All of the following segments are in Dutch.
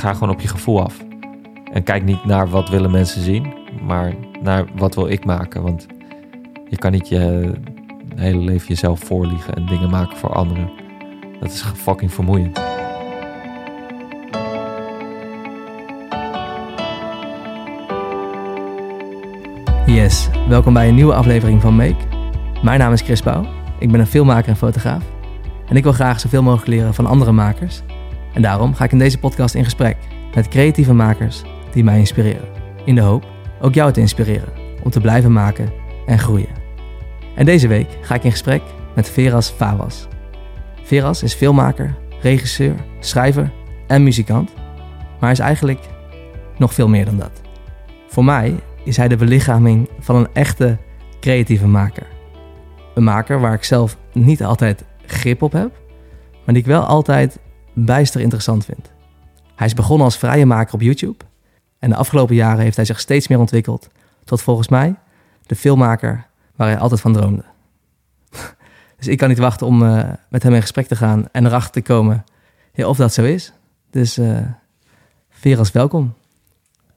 ga gewoon op je gevoel af. En kijk niet naar wat willen mensen zien, maar naar wat wil ik maken. Want je kan niet je hele leven jezelf voorliegen en dingen maken voor anderen. Dat is fucking vermoeiend. Yes, welkom bij een nieuwe aflevering van Make. Mijn naam is Chris Pauw. Ik ben een filmmaker en fotograaf. En ik wil graag zoveel mogelijk leren van andere makers. En daarom ga ik in deze podcast in gesprek met creatieve makers die mij inspireren. In de hoop ook jou te inspireren om te blijven maken en groeien. En deze week ga ik in gesprek met Veras Favas. Veras is filmmaker, regisseur, schrijver en muzikant. Maar hij is eigenlijk nog veel meer dan dat. Voor mij is hij de belichaming van een echte creatieve maker. Een maker waar ik zelf niet altijd grip op heb, maar die ik wel altijd bijster interessant vind. Hij is begonnen als vrije maker op YouTube en de afgelopen jaren heeft hij zich steeds meer ontwikkeld tot volgens mij de filmmaker waar hij altijd van droomde. Dus ik kan niet wachten om uh, met hem in gesprek te gaan en erachter te komen of dat zo is. Dus uh, Veras, welkom.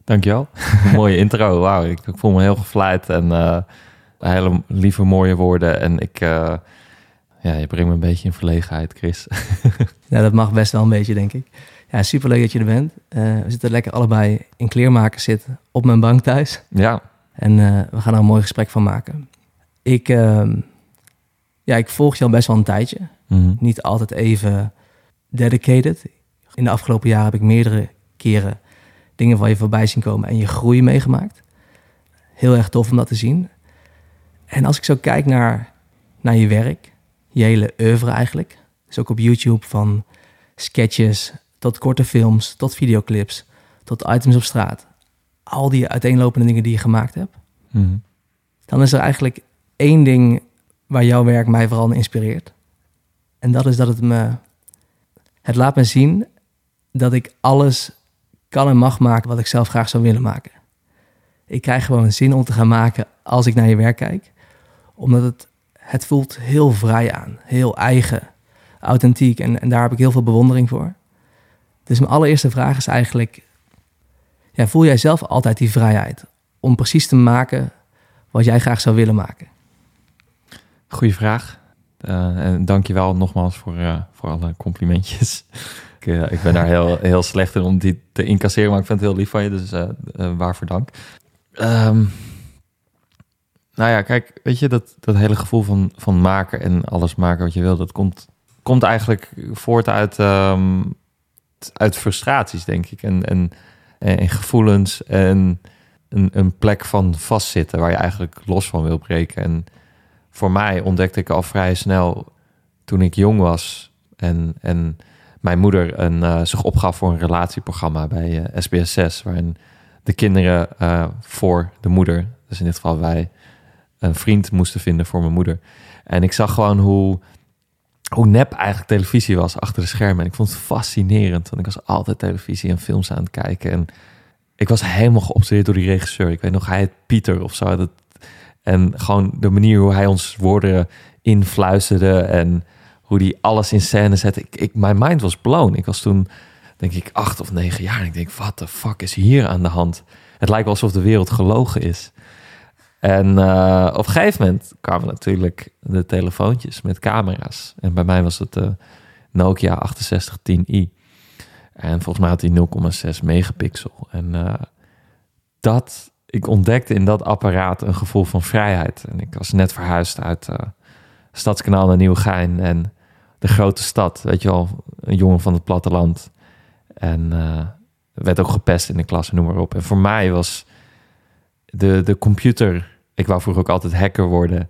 Dankjewel. mooie intro. Wauw, ik, ik, voel me heel gevleid en uh, hele lieve mooie woorden. En ik, ja, je brengt me een beetje in verlegenheid, Chris. ja, dat mag best wel een beetje, denk ik. Ja, superleuk dat je er bent. Uh, we zitten lekker allebei in kleermakers zitten op mijn bank thuis. Ja. En we gaan er een mooi gesprek van maken. Ik, ehm, ja, ik volg je al best wel een tijdje. Mm -hmm. Niet altijd even dedicated. In de afgelopen jaren heb ik meerdere keren dingen van je voorbij zien komen en je groei meegemaakt. Heel erg tof om dat te zien. En als ik zo kijk naar, naar je werk, je hele oeuvre eigenlijk. Dus ook op YouTube van sketches tot korte films, tot videoclips, tot items op straat. Al die uiteenlopende dingen die je gemaakt hebt. Mm -hmm. Dan is er eigenlijk één ding waar jouw werk mij vooral inspireert. En dat is dat het me... Het laat me zien dat ik alles kan en mag maken wat ik zelf graag zou willen maken. Ik krijg gewoon zin om te gaan maken als ik naar je werk kijk. Omdat het, het voelt heel vrij aan. Heel eigen, authentiek. En, en daar heb ik heel veel bewondering voor. Dus mijn allereerste vraag is eigenlijk... Ja, voel jij zelf altijd die vrijheid om precies te maken wat jij graag zou willen maken? Goeie vraag. Uh, en dank je wel nogmaals voor, uh, voor alle complimentjes. ik, uh, ik, ben daar heel, heel slecht in om die te incasseren, maar ik vind het heel lief van je, dus waarvoor dank. Um, nou ja, kijk, weet je, dat, dat hele gevoel van, van maken en alles maken wat je wil, dat komt, komt eigenlijk voort uit, um, uit frustraties, denk ik. En, en, en gevoelens en een, een plek van vastzitten waar je eigenlijk los van wil breken. En voor mij ontdekte ik al vrij snel toen ik jong was en, en mijn moeder een, uh, zich opgaf voor een relatieprogramma bij uh, SBS 6, waarin de kinderen uh, voor de moeder, dus in dit geval wij, een vriend moesten vinden voor mijn moeder. En ik zag gewoon hoe, hoe nep eigenlijk televisie was achter de schermen. En ik vond het fascinerend, want ik was altijd televisie en films aan het kijken. En ik was helemaal geobsedeerd door die regisseur. Ik weet nog, hij het Pieter of zo. Dat, en gewoon de manier hoe hij ons woorden influisterde en hoe die alles in scène zette. Ik, ik, mijn mind was blown. Ik was toen, denk ik, acht of negen jaar. En ik denk, wat de fuck is hier aan de hand? Het lijkt wel alsof de wereld gelogen is. En uh, op een gegeven moment kwamen natuurlijk de telefoontjes met camera's. En bij mij was het de Nokia 6810i. En volgens mij had hij 0,6 megapixel. En uh, dat ik ontdekte in dat apparaat een gevoel van vrijheid. En ik was net verhuisd uit Stadskanaal naar Nieuwegein en de grote stad, weet je wel, een jongen van het platteland. En werd ook gepest in de klas noem maar op. En voor mij was de, de computer, ik wou vroeger ook altijd hacker worden,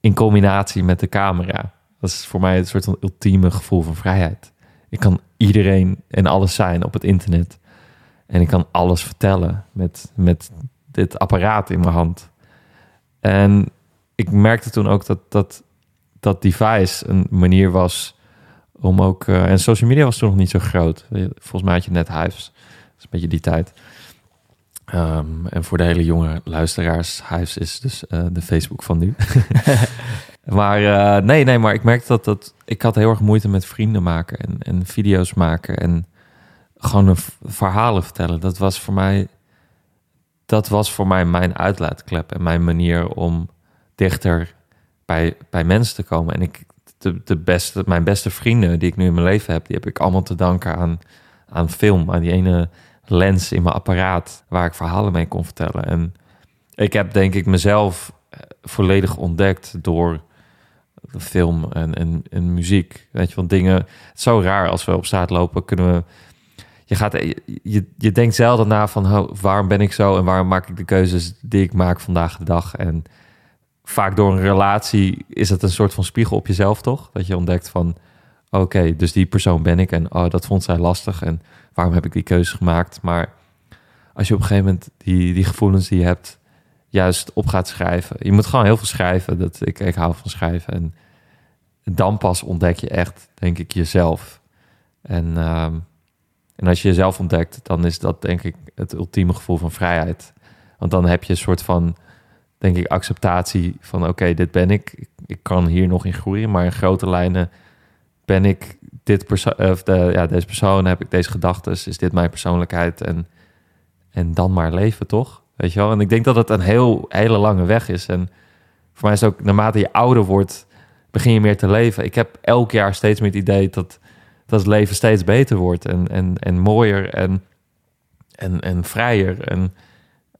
in combinatie met de camera. Dat is voor mij een soort van ultieme gevoel van vrijheid. Ik kan iedereen en alles zijn op het internet. En ik kan alles vertellen met, met dit apparaat in mijn hand. En ik merkte toen ook dat dat, dat device een manier was om ook... Uh, en social media was toen nog niet zo groot. Volgens mij had je net Hives. Dat is een beetje die tijd. Um, en voor de hele jonge luisteraars, Hives is dus uh, de Facebook van nu. maar uh, nee, nee, maar ik merkte dat, dat ik had heel erg moeite met vrienden maken en, en video's maken en gewoon een verhalen vertellen. Dat was voor mij, dat was voor mij mijn uitlaatklep en mijn manier om dichter bij, bij mensen te komen. En ik, de, de beste, mijn beste vrienden die ik nu in mijn leven heb, die heb ik allemaal te danken aan, aan film, aan die ene lens in mijn apparaat waar ik verhalen mee kon vertellen. En ik heb denk ik mezelf eh, volledig ontdekt door film en, en, en muziek. Weet je, want dingen. Zo raar als we op straat lopen, kunnen we. Je, gaat, je, je denkt zelden na van waarom ben ik zo en waarom maak ik de keuzes die ik maak vandaag de dag. En vaak door een relatie is het een soort van spiegel op jezelf, toch? Dat je ontdekt van oké, dus die persoon ben ik en oh, dat vond zij lastig en waarom heb ik die keuze gemaakt? Maar als je op een gegeven moment die, die gevoelens die je hebt juist op gaat schrijven. Je moet gewoon heel veel schrijven. Dat, ik, ik hou van schrijven. En dan pas ontdek je echt, denk ik, jezelf. En, ehm, en als je jezelf ontdekt, dan is dat denk ik het ultieme gevoel van vrijheid. Want dan heb je een soort van, denk ik, acceptatie van oké, dit ben ik. ik. kan hier nog in groeien, maar in grote lijnen ben ik dit of de, ja, deze persoon, heb ik deze gedachten, is dit mijn persoonlijkheid en, en dan maar leven, toch? Weet je wel? En ik denk dat het een heel, hele lange weg is. En voor mij is het ook, naarmate je ouder wordt, begin je meer te leven. Ik heb elk jaar steeds meer het idee dat, dat het leven steeds beter wordt. En, en, en mooier en, en, en vrijer. En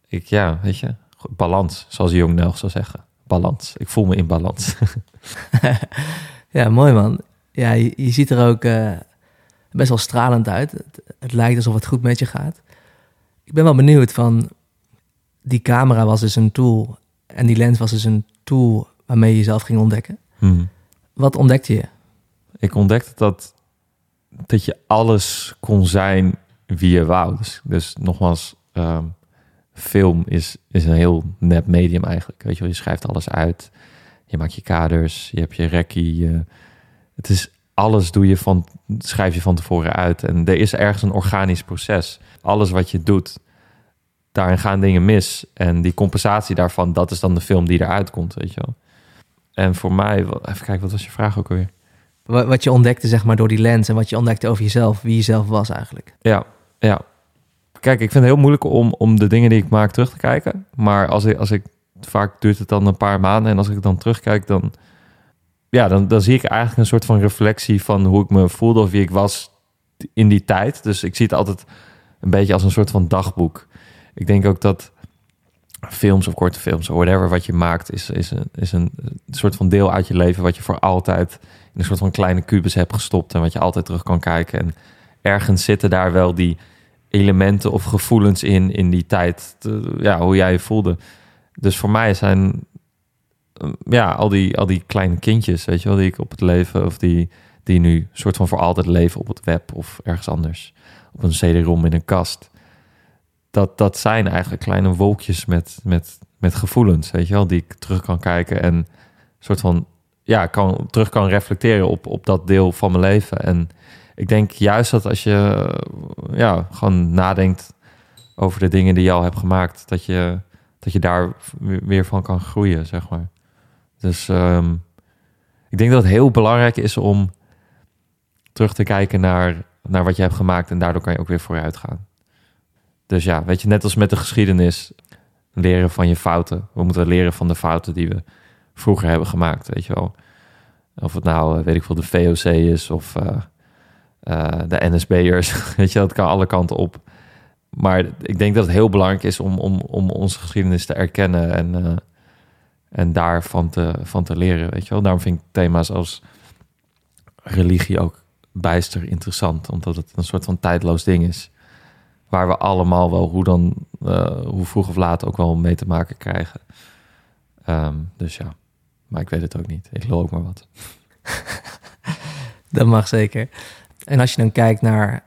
ik, ja, weet je, balans, zoals Jong Nelg zou zeggen. Balans. Ik voel me in balans. ja, mooi man. Ja, je, je ziet er ook uh, best wel stralend uit. Het, het, lijkt alsof het goed met je gaat. Ik ben wel benieuwd van die camera was dus een tool en die lens was dus een tool waarmee je jezelf ging ontdekken. Hmm. Wat ontdekte je? Ik ontdekte dat, dat je alles kon zijn wie je wou. Dus, dus nogmaals, ehm, film is, is een heel net medium eigenlijk. Weet je wel, je schrijft alles uit. Je maakt je kaders, je hebt je rekkie. Je, het is alles doe je van, schrijf je van tevoren uit. En er is ergens een organisch proces. Alles wat je doet, daarin gaan dingen mis. En die compensatie daarvan, dat is dan de film die eruit komt, weet je wel. En voor mij, even kijken, wat was je vraag ook alweer? Wat je ontdekte, zeg maar, door die lens en wat je ontdekte over jezelf, wie je zelf was eigenlijk. Ja, ja. Kijk, ik vind het heel moeilijk om, om de dingen die ik maak terug te kijken. Maar als ik, als ik, vaak duurt het dan een paar maanden en als ik dan terugkijk, dan, ja, dan, dan zie ik eigenlijk een soort van reflectie van hoe ik me voelde of wie ik was in die tijd. Dus ik zie het altijd een beetje als een soort van dagboek ik denk ook dat films of korte films of whatever wat je maakt, is, is, een, is een soort van deel uit je leven wat je voor altijd in een soort van kleine kubus hebt gestopt en wat je altijd terug kan kijken. En ergens zitten daar wel die elementen of gevoelens in, in die tijd, ja, hoe jij je voelde. Dus voor mij zijn ja, al die, al die kleine kindjes, weet je wel, die ik op het leven of die, die nu soort van voor altijd leven op het web of ergens anders. Op een CD-ROM in een kast dat, dat zijn eigenlijk kleine wolkjes met, met, met gevoelens, weet je wel, die ik terug kan kijken en soort van ja, kan, terug kan reflecteren op, op dat deel van mijn leven. En ik denk juist dat als je ja, gewoon nadenkt over de dingen die je al hebt gemaakt, dat je, dat je daar weer van kan groeien, zeg maar. Dus ehm, ik denk dat het heel belangrijk is om terug te kijken naar, naar wat je hebt gemaakt en daardoor kan je ook weer vooruit gaan. Dus ja, weet je, net als met de geschiedenis, leren van je fouten. We moeten leren van de fouten die we vroeger hebben gemaakt, weet je wel. Of het nou, eh, weet ik veel, de VOC is of uh, uh, de NSB'ers. weet je, dat kan alle kanten op. Maar ik denk dat het heel belangrijk is om, om, om onze geschiedenis te erkennen en, en daarvan te, van te leren, weet je wel. Daarom vind ik thema's als religie ook bijster interessant, omdat het een soort van tijdloos ding is waar we allemaal wel hoe dan, uh, hoe vroeg of laat ook wel mee te maken krijgen. Um, dus ja, maar ik weet het ook niet. Ik geloof ook maar wat. dat mag zeker. En als je dan kijkt naar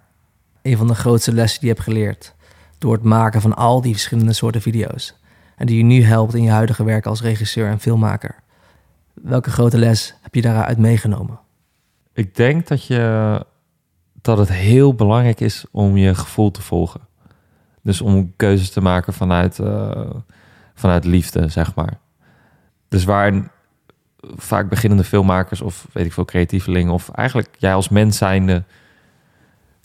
een van de grootste lessen die je hebt geleerd door het maken van al die verschillende soorten video's en die je nu helpt in je huidige werk als regisseur en filmmaker. Welke grote les heb je daaruit meegenomen? Ik denk dat je dat het heel belangrijk is om je gevoel te volgen. Dus om keuzes te maken vanuit, uh, vanuit liefde, zeg maar. Dus waar vaak beginnende filmmakers of weet ik veel creatievelingen of eigenlijk jij als mens zijnde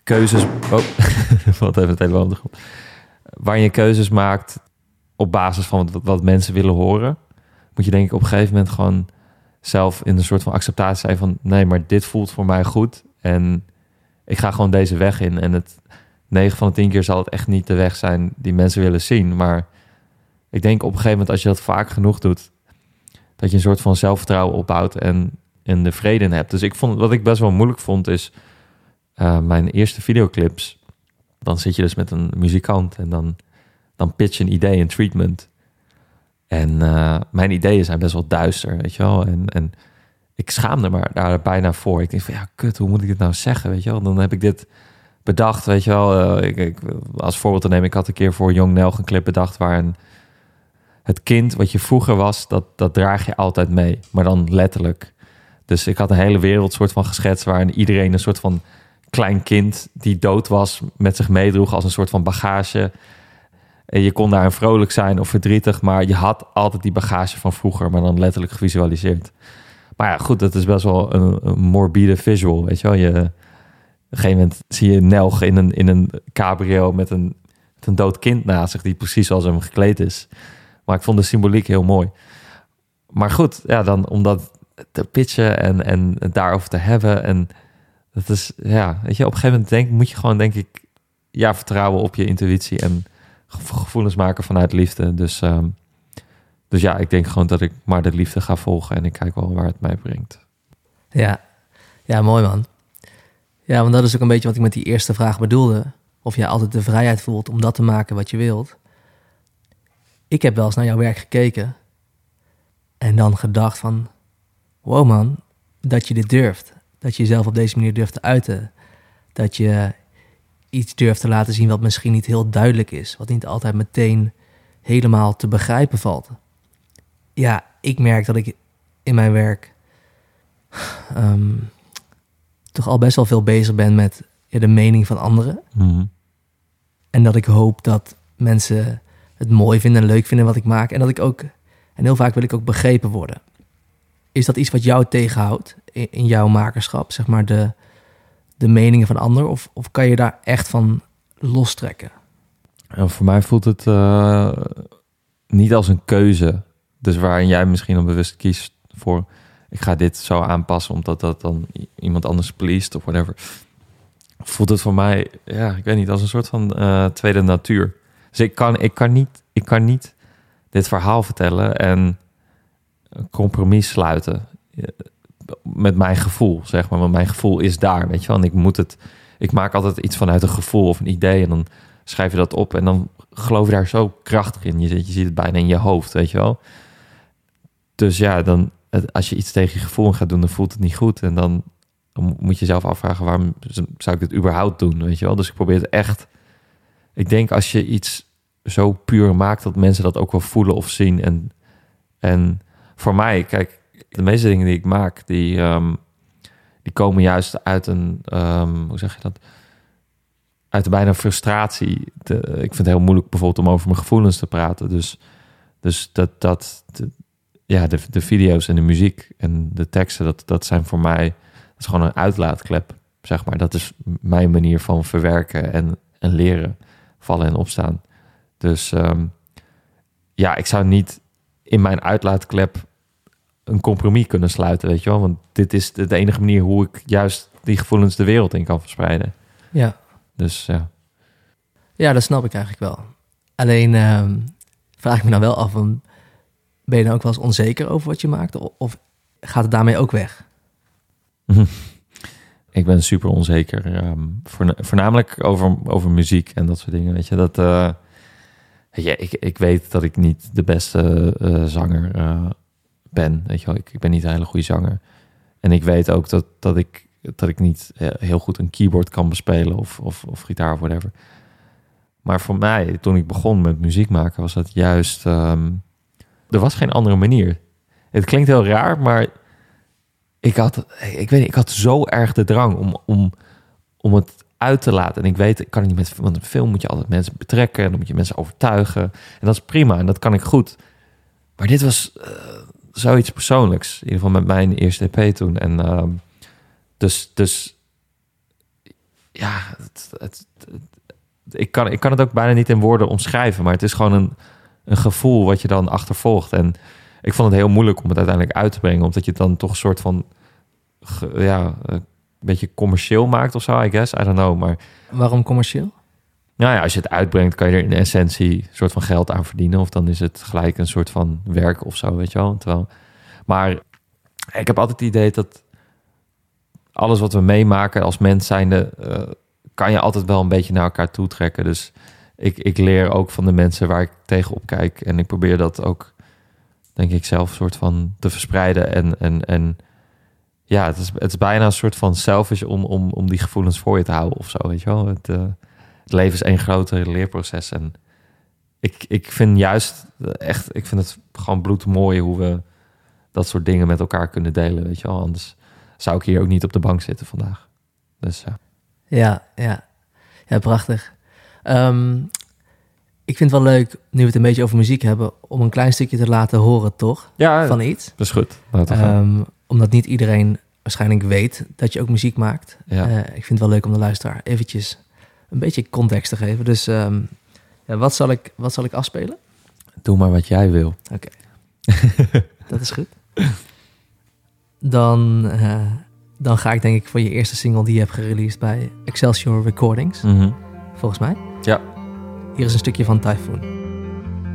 keuzes... Oh, wat even het hele grond. Waarin je keuzes maakt op basis van wat, wat mensen willen horen... moet je denk ik op een gegeven moment gewoon zelf in een soort van acceptatie zijn van... nee, maar dit voelt voor mij goed en ik ga gewoon deze weg in. En het 9 van de 10 keer zal het echt niet de weg zijn die mensen willen zien. Maar ik denk op een gegeven moment als je dat vaak genoeg doet... dat je een soort van zelfvertrouwen opbouwt en, en de vrede in hebt. Dus ik vond, wat ik best wel moeilijk vond is... Uh, mijn eerste videoclips... dan zit je dus met een muzikant en dan, dan pitch een idee, een treatment... En uh, mijn ideeën zijn best wel duister, weet je wel. En, en ik schaamde me daar bijna voor. Ik denk van, ja, kut, hoe moet ik dit nou zeggen, weet je wel. Dan heb ik dit bedacht, weet je wel. Uh, ik, als voorbeeld te nemen, ik had een keer voor Jong Nelg een clip bedacht... waar het kind wat je vroeger was, dat, dat draag je altijd mee. Maar dan letterlijk. Dus ik had een hele wereld soort van geschetst... waarin iedereen een soort van klein kind die dood was... met zich meedroeg als een soort van bagage... Je kon daar vrolijk zijn of verdrietig, maar je had altijd die bagage van vroeger, maar dan letterlijk gevisualiseerd. Maar ja, goed, dat is best wel een, morbide visual, weet je wel. Je, op een gegeven moment zie je Nelg in een, in een cabrio met een, met een dood kind naast zich, die precies zoals hem gekleed is. Maar ik vond de symboliek heel mooi. Maar goed, ja, dan om dat te pitchen en, en het daarover te hebben. En dat is, ja, weet je, op een gegeven moment denk, moet je gewoon, denk ik, ja, vertrouwen op je intuïtie en gevoelens maken vanuit liefde. Dus, ehm, dus ja, ik denk gewoon dat ik maar de liefde ga volgen en ik kijk wel waar het mij brengt. Ja, ja mooi man. Ja, want dat is ook een beetje wat ik met die eerste vraag bedoelde. Of jij altijd de vrijheid voelt om dat te maken wat je wilt. Ik heb wel eens naar jouw werk gekeken en dan gedacht van... Wow man, dat je dit durft. Dat je jezelf op deze manier durft te uiten. Dat je iets durft te laten zien wat misschien niet heel duidelijk is, wat niet altijd meteen helemaal te begrijpen valt. Ja, ik merk dat ik in mijn werk ehm, toch al best wel veel bezig ben met de mening van anderen. Mhm. En dat ik hoop dat mensen het mooi vinden en leuk vinden wat ik maak. En dat ik ook, en heel vaak wil ik ook begrepen worden. Is dat iets wat jou tegenhoudt in, in jouw makerschap? Zeg maar de, de meningen van anderen? Of, of kan je daar echt van lostrekken? En voor mij voelt het uh, niet als een keuze. Dus waarin jij misschien bewust kiest voor... ik ga dit zo aanpassen omdat dat dan iemand anders pleest of whatever. Voelt het voor mij, ja, ik weet niet, als een soort van uh, tweede natuur. Dus ik kan, ik, kan niet, ik kan niet dit verhaal vertellen en een compromis sluiten met mijn gevoel, zeg maar. Want mijn gevoel is daar, weet je wel. En ik moet het... Ik maak altijd iets vanuit een gevoel of een idee en dan schrijf je dat op en dan geloof je daar zo krachtig in. Je, je ziet het bijna in je hoofd, weet je wel. Dus ja, dan, als je iets tegen je gevoel gaat doen, dan voelt het niet goed. En dan, moet je jezelf afvragen, waarom zou ik dit überhaupt doen, weet je wel. Dus ik probeer het echt... Ik denk als je iets zo puur maakt dat mensen dat ook wel voelen of zien. En, en voor mij, kijk, de meeste dingen die ik maak, die, um, die komen juist uit een, um, hoe zeg je dat? Uit bijna frustratie. Ik vind het heel moeilijk bijvoorbeeld om over mijn gevoelens te praten. Dus, dus dat, dat de, ja, de, de video's en de muziek en de teksten, dat, dat zijn voor mij, dat is gewoon een uitlaatklep, zeg maar. Dat is mijn manier van verwerken en, en leren, vallen en opstaan. Dus um, ja, ik zou niet in mijn uitlaatklep een compromis kunnen sluiten, weet je wel. Want dit is de, enige manier hoe ik juist die gevoelens de wereld in kan verspreiden. Ja. Dus ja. Ja, dat snap ik eigenlijk wel. Alleen ehm, vraag ik me dan wel af, ben je dan ook wel eens onzeker over wat je maakt? Of gaat het daarmee ook weg? ik ben super onzeker. Um, voornamelijk over, over muziek en dat soort dingen. Weet je, dat... Uh, ja, ik, ik weet dat ik niet de beste uh, zanger uh, ben. Weet je ik, ben niet een hele goede zanger. En ik weet ook dat, dat, ik, dat ik niet heel goed een keyboard kan bespelen of, of, of gitaar of whatever. Maar voor mij, toen ik begon met muziek maken, was dat juist. Ehm, er was geen andere manier. Het klinkt heel raar, maar ik had, ik weet niet, ik had zo erg de drang om, om, om het uit te laten. En ik weet, ik kan niet met, want een film moet je altijd mensen betrekken en dan moet je mensen overtuigen. En dat is prima en dat kan ik goed. Maar dit was, uh, zoiets persoonlijks. In ieder geval met mijn eerste EP toen. En uh, dus, dus ja, het, ik, kan, ik kan het ook bijna niet in woorden omschrijven, maar het is gewoon een, een gevoel wat je dan achtervolgt. En ik vond het heel moeilijk om het uiteindelijk uit te brengen, omdat je het dan toch een soort van, ja, een beetje commercieel maakt of zo, I guess. I don't know, maar... Waarom commercieel? Nou ja, als je het uitbrengt, kan je er in essentie een soort van geld aan verdienen. Of dan is het gelijk een soort van werk of zo, weet je wel. Terwijl, maar ik heb altijd het idee dat alles wat we meemaken als mens zijnde, uh, kan je altijd wel een beetje naar elkaar toe trekken. Dus ik, ik leer ook van de mensen waar ik tegenop kijk. En ik probeer dat ook, denk ik, zelf soort van te verspreiden. En, en, en ja, het is, het is bijna een soort van selfish om, om, om die gevoelens voor je te houden of zo, weet je wel. Het, uh, het leven is één grote leerproces. En ik, ik vind juist echt, ik vind het gewoon bloedmooi hoe we dat soort dingen met elkaar kunnen delen, weet je wel. Anders zou ik hier ook niet op de bank zitten vandaag. Dus ja. Ja, ja. Ja, prachtig. Ehm, ik vind het wel leuk, nu we het een beetje over muziek hebben, om een klein stukje te laten horen, toch? Ja, van iets. Dat is goed. Um, omdat niet iedereen waarschijnlijk weet dat je ook muziek maakt. Ja. Uh, ik vind het wel leuk om de luisteraar eventjes een beetje context te geven. Dus um, ja, wat, zal ik, wat zal ik afspelen? Doe maar wat jij wil. Oké. dat is goed. Dan, uh, dan ga ik denk ik voor je eerste single die je hebt gereleased bij Excelsior Recordings. Mm -hmm. Volgens mij. Ja. Hier is een stukje van Typhoon.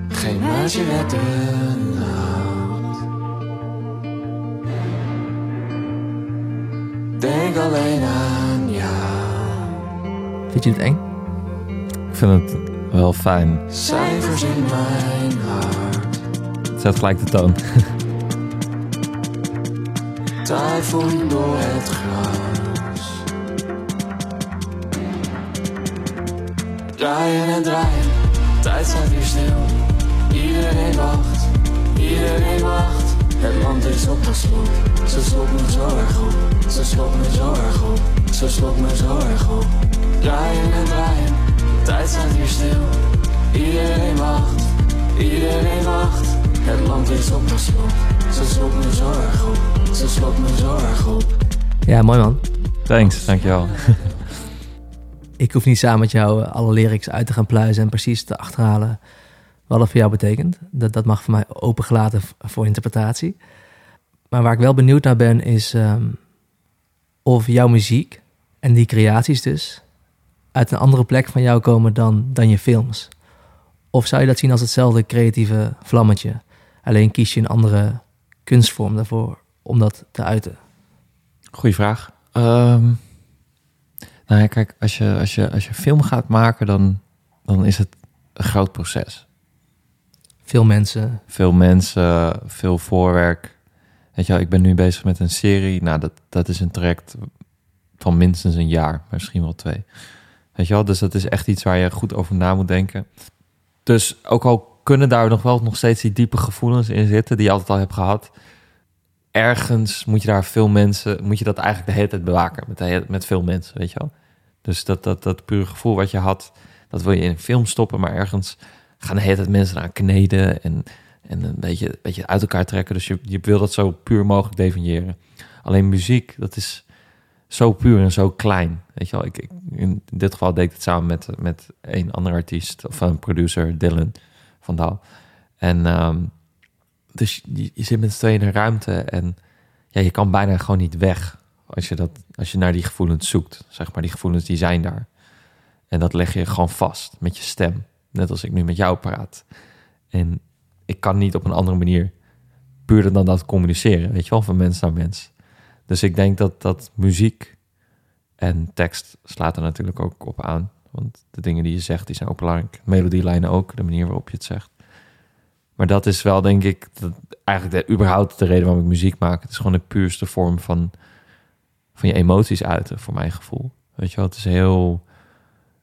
Geen maatje met een Denk alleen aan. Vind je het eng? Ik vind het wel fijn. Cijfers in mijn hart. Zet gelijk de toon. Tyfoon door het gras. Draaien en draaien, tijd staat weer stil. Iedereen wacht, iedereen wacht. Het land is op de slot, ze slokt me zo erg op. Ze slokt me zo erg op, ze slokt me zo erg op. Draaien en draaien, tijd staat weer stil. Iedereen wacht, iedereen wacht. Het land is op de slot, ze slokt me zo erg op. Ze slokt me zo erg op. Ja, mooi man. Thanks, dankjewel. ik hoef niet samen met jou alle lyrics uit te gaan pluizen en precies te achterhalen wat het voor jou betekent. Dat, dat mag voor mij opengelaten voor interpretatie. Maar waar ik wel benieuwd naar ben, is um, of jouw muziek en die creaties dus uit een andere plek van jou komen dan, dan je films. Of zou je dat zien als hetzelfde creatieve vlammetje? Alleen kies je een andere kunstvorm daarvoor om dat te uiten? Goeie vraag. Um, nou ja, kijk, als je, als, je, als je film gaat maken, dan, dan is het een groot proces. Veel mensen. Veel mensen, veel voorwerk. Weet je wel, ik ben nu bezig met een serie. Nou, dat, dat is een traject van minstens een jaar, misschien wel twee. Weet je wel, dus dat is echt iets waar je goed over na moet denken. Dus ook al kunnen daar nog wel nog steeds die diepe gevoelens in zitten, die je altijd al hebt gehad. Ergens moet je daar veel mensen, moet je dat eigenlijk de hele tijd bewaken met, met veel mensen, weet je wel. Dus dat, dat, dat pure gevoel wat je had, dat wil je in een film stoppen, maar ergens gaan de hele tijd mensen eraan kneden en, en een beetje, een beetje uit elkaar trekken. Dus je, je wil dat zo puur mogelijk definiëren. Alleen muziek, dat is zo puur en zo klein. Weet je wel, ik, ik, in dit geval deed ik het samen met, met een andere artiest, of een producer, Dylan van Daal. En um, dus je, zit met z'n tweeën in een ruimte en ja, je kan bijna gewoon niet weg als je, dat, als je naar die gevoelens zoekt. Zeg maar, die gevoelens die zijn daar. En dat leg je gewoon vast met je stem. Net als ik nu met jou praat. En ik kan niet op een andere manier puur dan dat communiceren, weet je wel, van mens naar mens. Dus ik denk dat, dat muziek en tekst slaat er natuurlijk ook op aan. Want de dingen die je zegt, die zijn ook belangrijk. Melodielijnen ook, de manier waarop je het zegt. Maar dat is wel, denk ik, dat, eigenlijk de, überhaupt de reden waarom ik muziek maak. Het is gewoon de puurste vorm van, van je emoties uiten, voor mijn gevoel. Weet je wel, het is heel...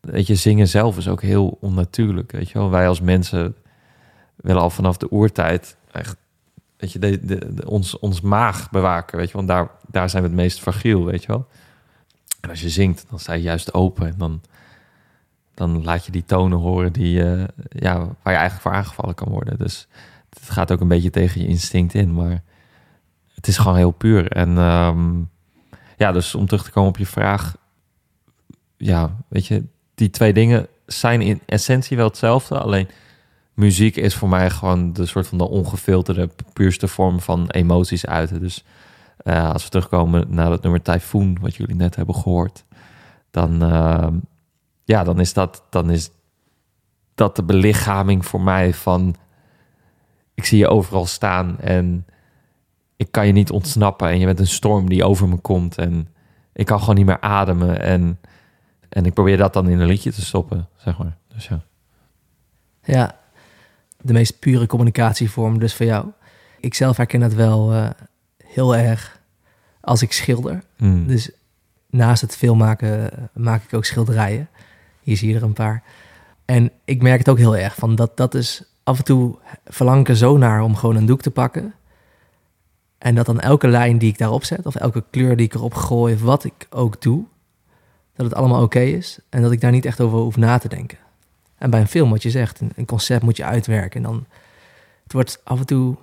Weet je, zingen zelf is ook heel onnatuurlijk, weet je wel. Wij als mensen willen al vanaf de oertijd echt, weet je, de, de, ons, ons maag bewaken, weet je, want daar, daar zijn we het meest fragiel, weet je wel. Als je zingt, dan sta je juist open en dan, dan laat je die tonen horen die, uh, ja, waar je eigenlijk voor aangevallen kan worden. Dus het gaat ook een beetje tegen je instinct in, maar het is gewoon heel puur. En um, ja, dus om terug te komen op je vraag, ja, weet je, die twee dingen zijn in essentie wel hetzelfde. Alleen muziek is voor mij gewoon de soort van de ongefilterde, puurste vorm van emoties uiten. Dus uh, als we terugkomen naar het nummer Typhoon, wat jullie net hebben gehoord, dan, uh, ja, dan is dat, dan is dat de belichaming voor mij van ik zie je overal staan en ik kan je niet ontsnappen en je bent een storm die over me komt en ik kan gewoon niet meer ademen en, en ik probeer dat dan in een liedje te stoppen, zeg maar. Dus ja. Ja, de meest pure communicatievorm dus voor jou. Ik zelf herken het wel uh, heel erg als ik schilder. Mm. Dus naast het filmmaken maak ik ook schilderijen. Hier zie je er een paar. En ik merk het ook heel erg van dat dat is af en toe verlang ik er zo naar om gewoon een doek te pakken. En dat dan elke lijn die ik daarop zet, of elke kleur die ik erop gooi, of wat ik ook doe, dat het allemaal oké is. En dat ik daar niet echt over hoef na te denken. En bij een film, wat je zegt, een, concept moet je uitwerken. En dan, het wordt af en toe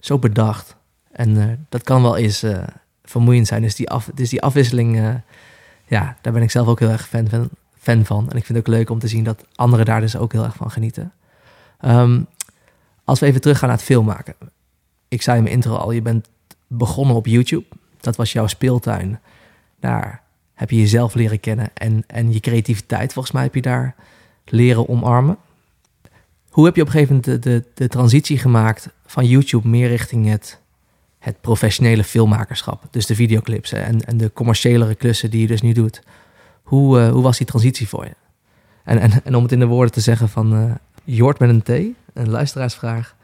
zo bedacht. En uh, dat kan wel eens uh, vermoeiend zijn. Dus die, af, dus die afwisseling, uh, ja, daar ben ik zelf ook heel erg fan van, fan van. En ik vind het ook leuk om te zien dat anderen daar dus ook heel erg van genieten. Um, als we even teruggaan naar het filmmaken. Ik zei in mijn intro al, je bent begonnen op YouTube. Dat was jouw speeltuin. Daar heb je jezelf leren kennen en, en je creativiteit, volgens mij, heb je daar leren omarmen. Hoe heb je op een gegeven moment de, de, de transitie gemaakt van YouTube meer richting het, het professionele filmmakerschap? Dus de videoclips en, en de commerciëlere klussen die je dus nu doet. Hoe, uh, hoe was die transitie voor je? En, en, en om het in de woorden te zeggen van uh, met een T, een luisteraarsvraag.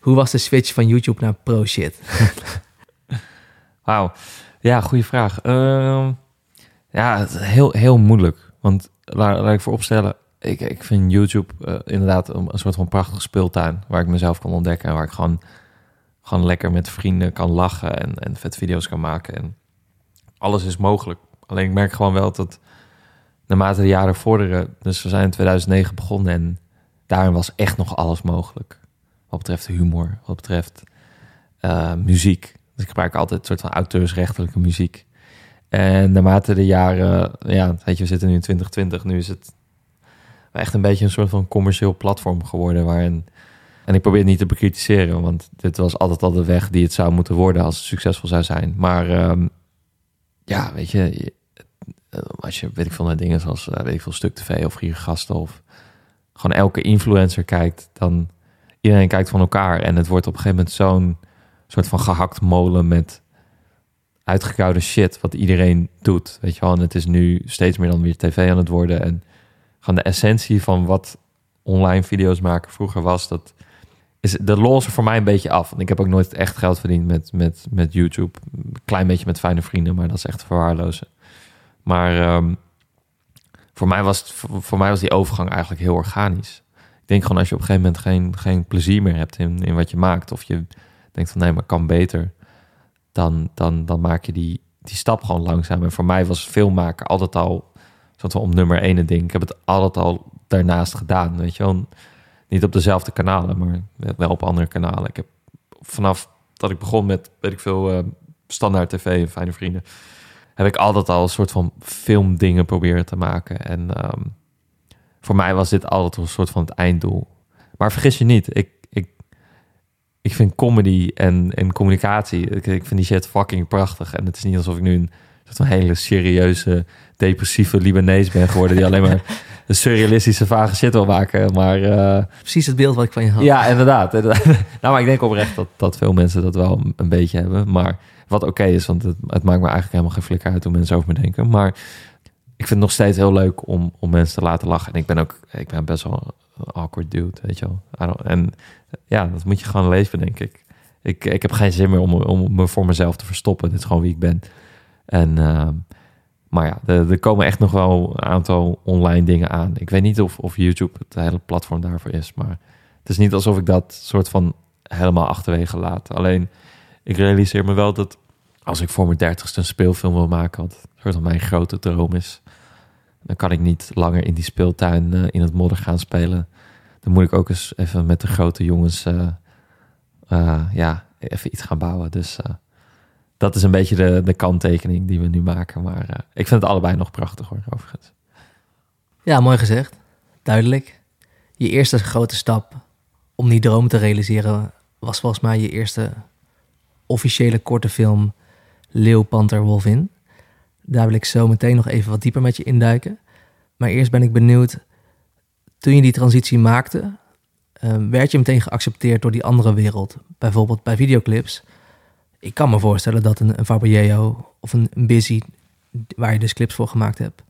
Hoe was de switch van YouTube naar pro shit? Wauw. Ja, goede vraag. Uh, ja, heel, heel moeilijk. Want laat, laat ik vooropstellen, ik, ik vind YouTube uh, inderdaad een, soort van prachtige speeltuin waar ik mezelf kan ontdekken en waar ik gewoon, gewoon lekker met vrienden kan lachen en, en vet video's kan maken. En alles is mogelijk. Alleen ik merk gewoon wel dat naarmate de jaren vorderen, dus we zijn in 2009 begonnen en daarin was echt nog alles mogelijk. Wat betreft humor, wat betreft uh, muziek. Dus ik gebruik altijd een soort van auteursrechtelijke muziek. En naarmate de jaren, ja, weet je, we zitten nu in 2020, nu is het echt een beetje een soort van commercieel platform geworden waarin. En ik probeer het niet te bekritiseren, want dit was altijd al de weg die het zou moeten worden als het succesvol zou zijn. Maar um, ja, weet je, als je weet ik veel naar dingen zoals uh, weet ik veel stuk tv of gasten of gewoon elke influencer kijkt, dan iedereen kijkt van elkaar en het wordt op een gegeven moment zo'n soort van gehakt molen met uitgekoude shit wat iedereen doet, weet je wel. En het is nu steeds meer dan weer tv aan het worden en gewoon de essentie van wat online video's maken vroeger was, dat is de los voor mij een beetje af. Want ik heb ook nooit echt geld verdiend met, met, met YouTube. Een klein beetje met fijne vrienden, maar dat is echt verwaarlozen. Maar um, voor, mij was het, voor, mij was die overgang eigenlijk heel organisch. Ik denk gewoon als je op een gegeven moment geen, geen plezier meer hebt in, in wat je maakt, of je denkt van nee, maar kan beter, dan, dan, dan maak je die, die stap gewoon langzaam. En voor mij was filmmaken altijd al soort van om nummer één ding. Ik heb het altijd al daarnaast gedaan, weet je wel. Niet op dezelfde kanalen, maar wel op andere kanalen. Ik heb vanaf dat ik begon met, weet ik veel, uh, standaard tv en fijne vrienden, heb ik altijd al een soort van filmdingen proberen te maken. En um, voor mij was dit altijd een soort van het einddoel. Maar vergis je niet, ik, ik, ik vind comedy en, en communicatie, ik, ik vind die shit fucking prachtig. En het is niet alsof ik nu een van hele serieuze, depressieve Libanees ben geworden die alleen maar een surrealistische, vage shit wil maken. Maar, uh, Precies het beeld wat ik van je had. Ja, inderdaad. nou, maar ik denk oprecht dat, dat veel mensen dat wel een beetje hebben. Maar wat oké okay is, want het, het, maakt me eigenlijk helemaal geen flikker uit hoe mensen over me denken. Maar ik vind het nog steeds heel leuk om, om mensen te laten lachen. En ik ben ook, ik ben best wel een awkward dude, weet je wel. En ja, dat moet je gewoon leven, denk ik. Ik, ik heb geen zin meer om, om me voor mezelf te verstoppen. Dit is gewoon wie ik ben. En, uh, maar ja, er, er, komen echt nog wel een aantal online dingen aan. Ik weet niet of, of YouTube het hele platform daarvoor is. Maar het is niet alsof ik dat soort van helemaal achterwege laat. Alleen, ik realiseer me wel dat als ik voor mijn dertigste een speelfilm wil maken, wat soort van mijn grote droom is, dan kan ik niet langer in die speeltuin uh, in het modder gaan spelen. Dan moet ik ook eens even met de grote jongens uh, uh, ja, even iets gaan bouwen. Dus dat is een beetje de, de kanttekening die we nu maken. Maar ik vind het allebei nog prachtig hoor, overigens. Ja, mooi gezegd. Duidelijk. Je eerste grote stap om die droom te realiseren was volgens mij je eerste officiële korte film Leeuw, Panter, Wolvin. Daar wil ik zo meteen nog even wat dieper met je induiken. Maar eerst ben ik benieuwd, toen je die transitie maakte, uh, werd je meteen geaccepteerd door die andere wereld? Bijvoorbeeld bij videoclips. Ik kan me voorstellen dat een, een Fabriello of een, een Busy, waar je dus clips voor gemaakt hebt,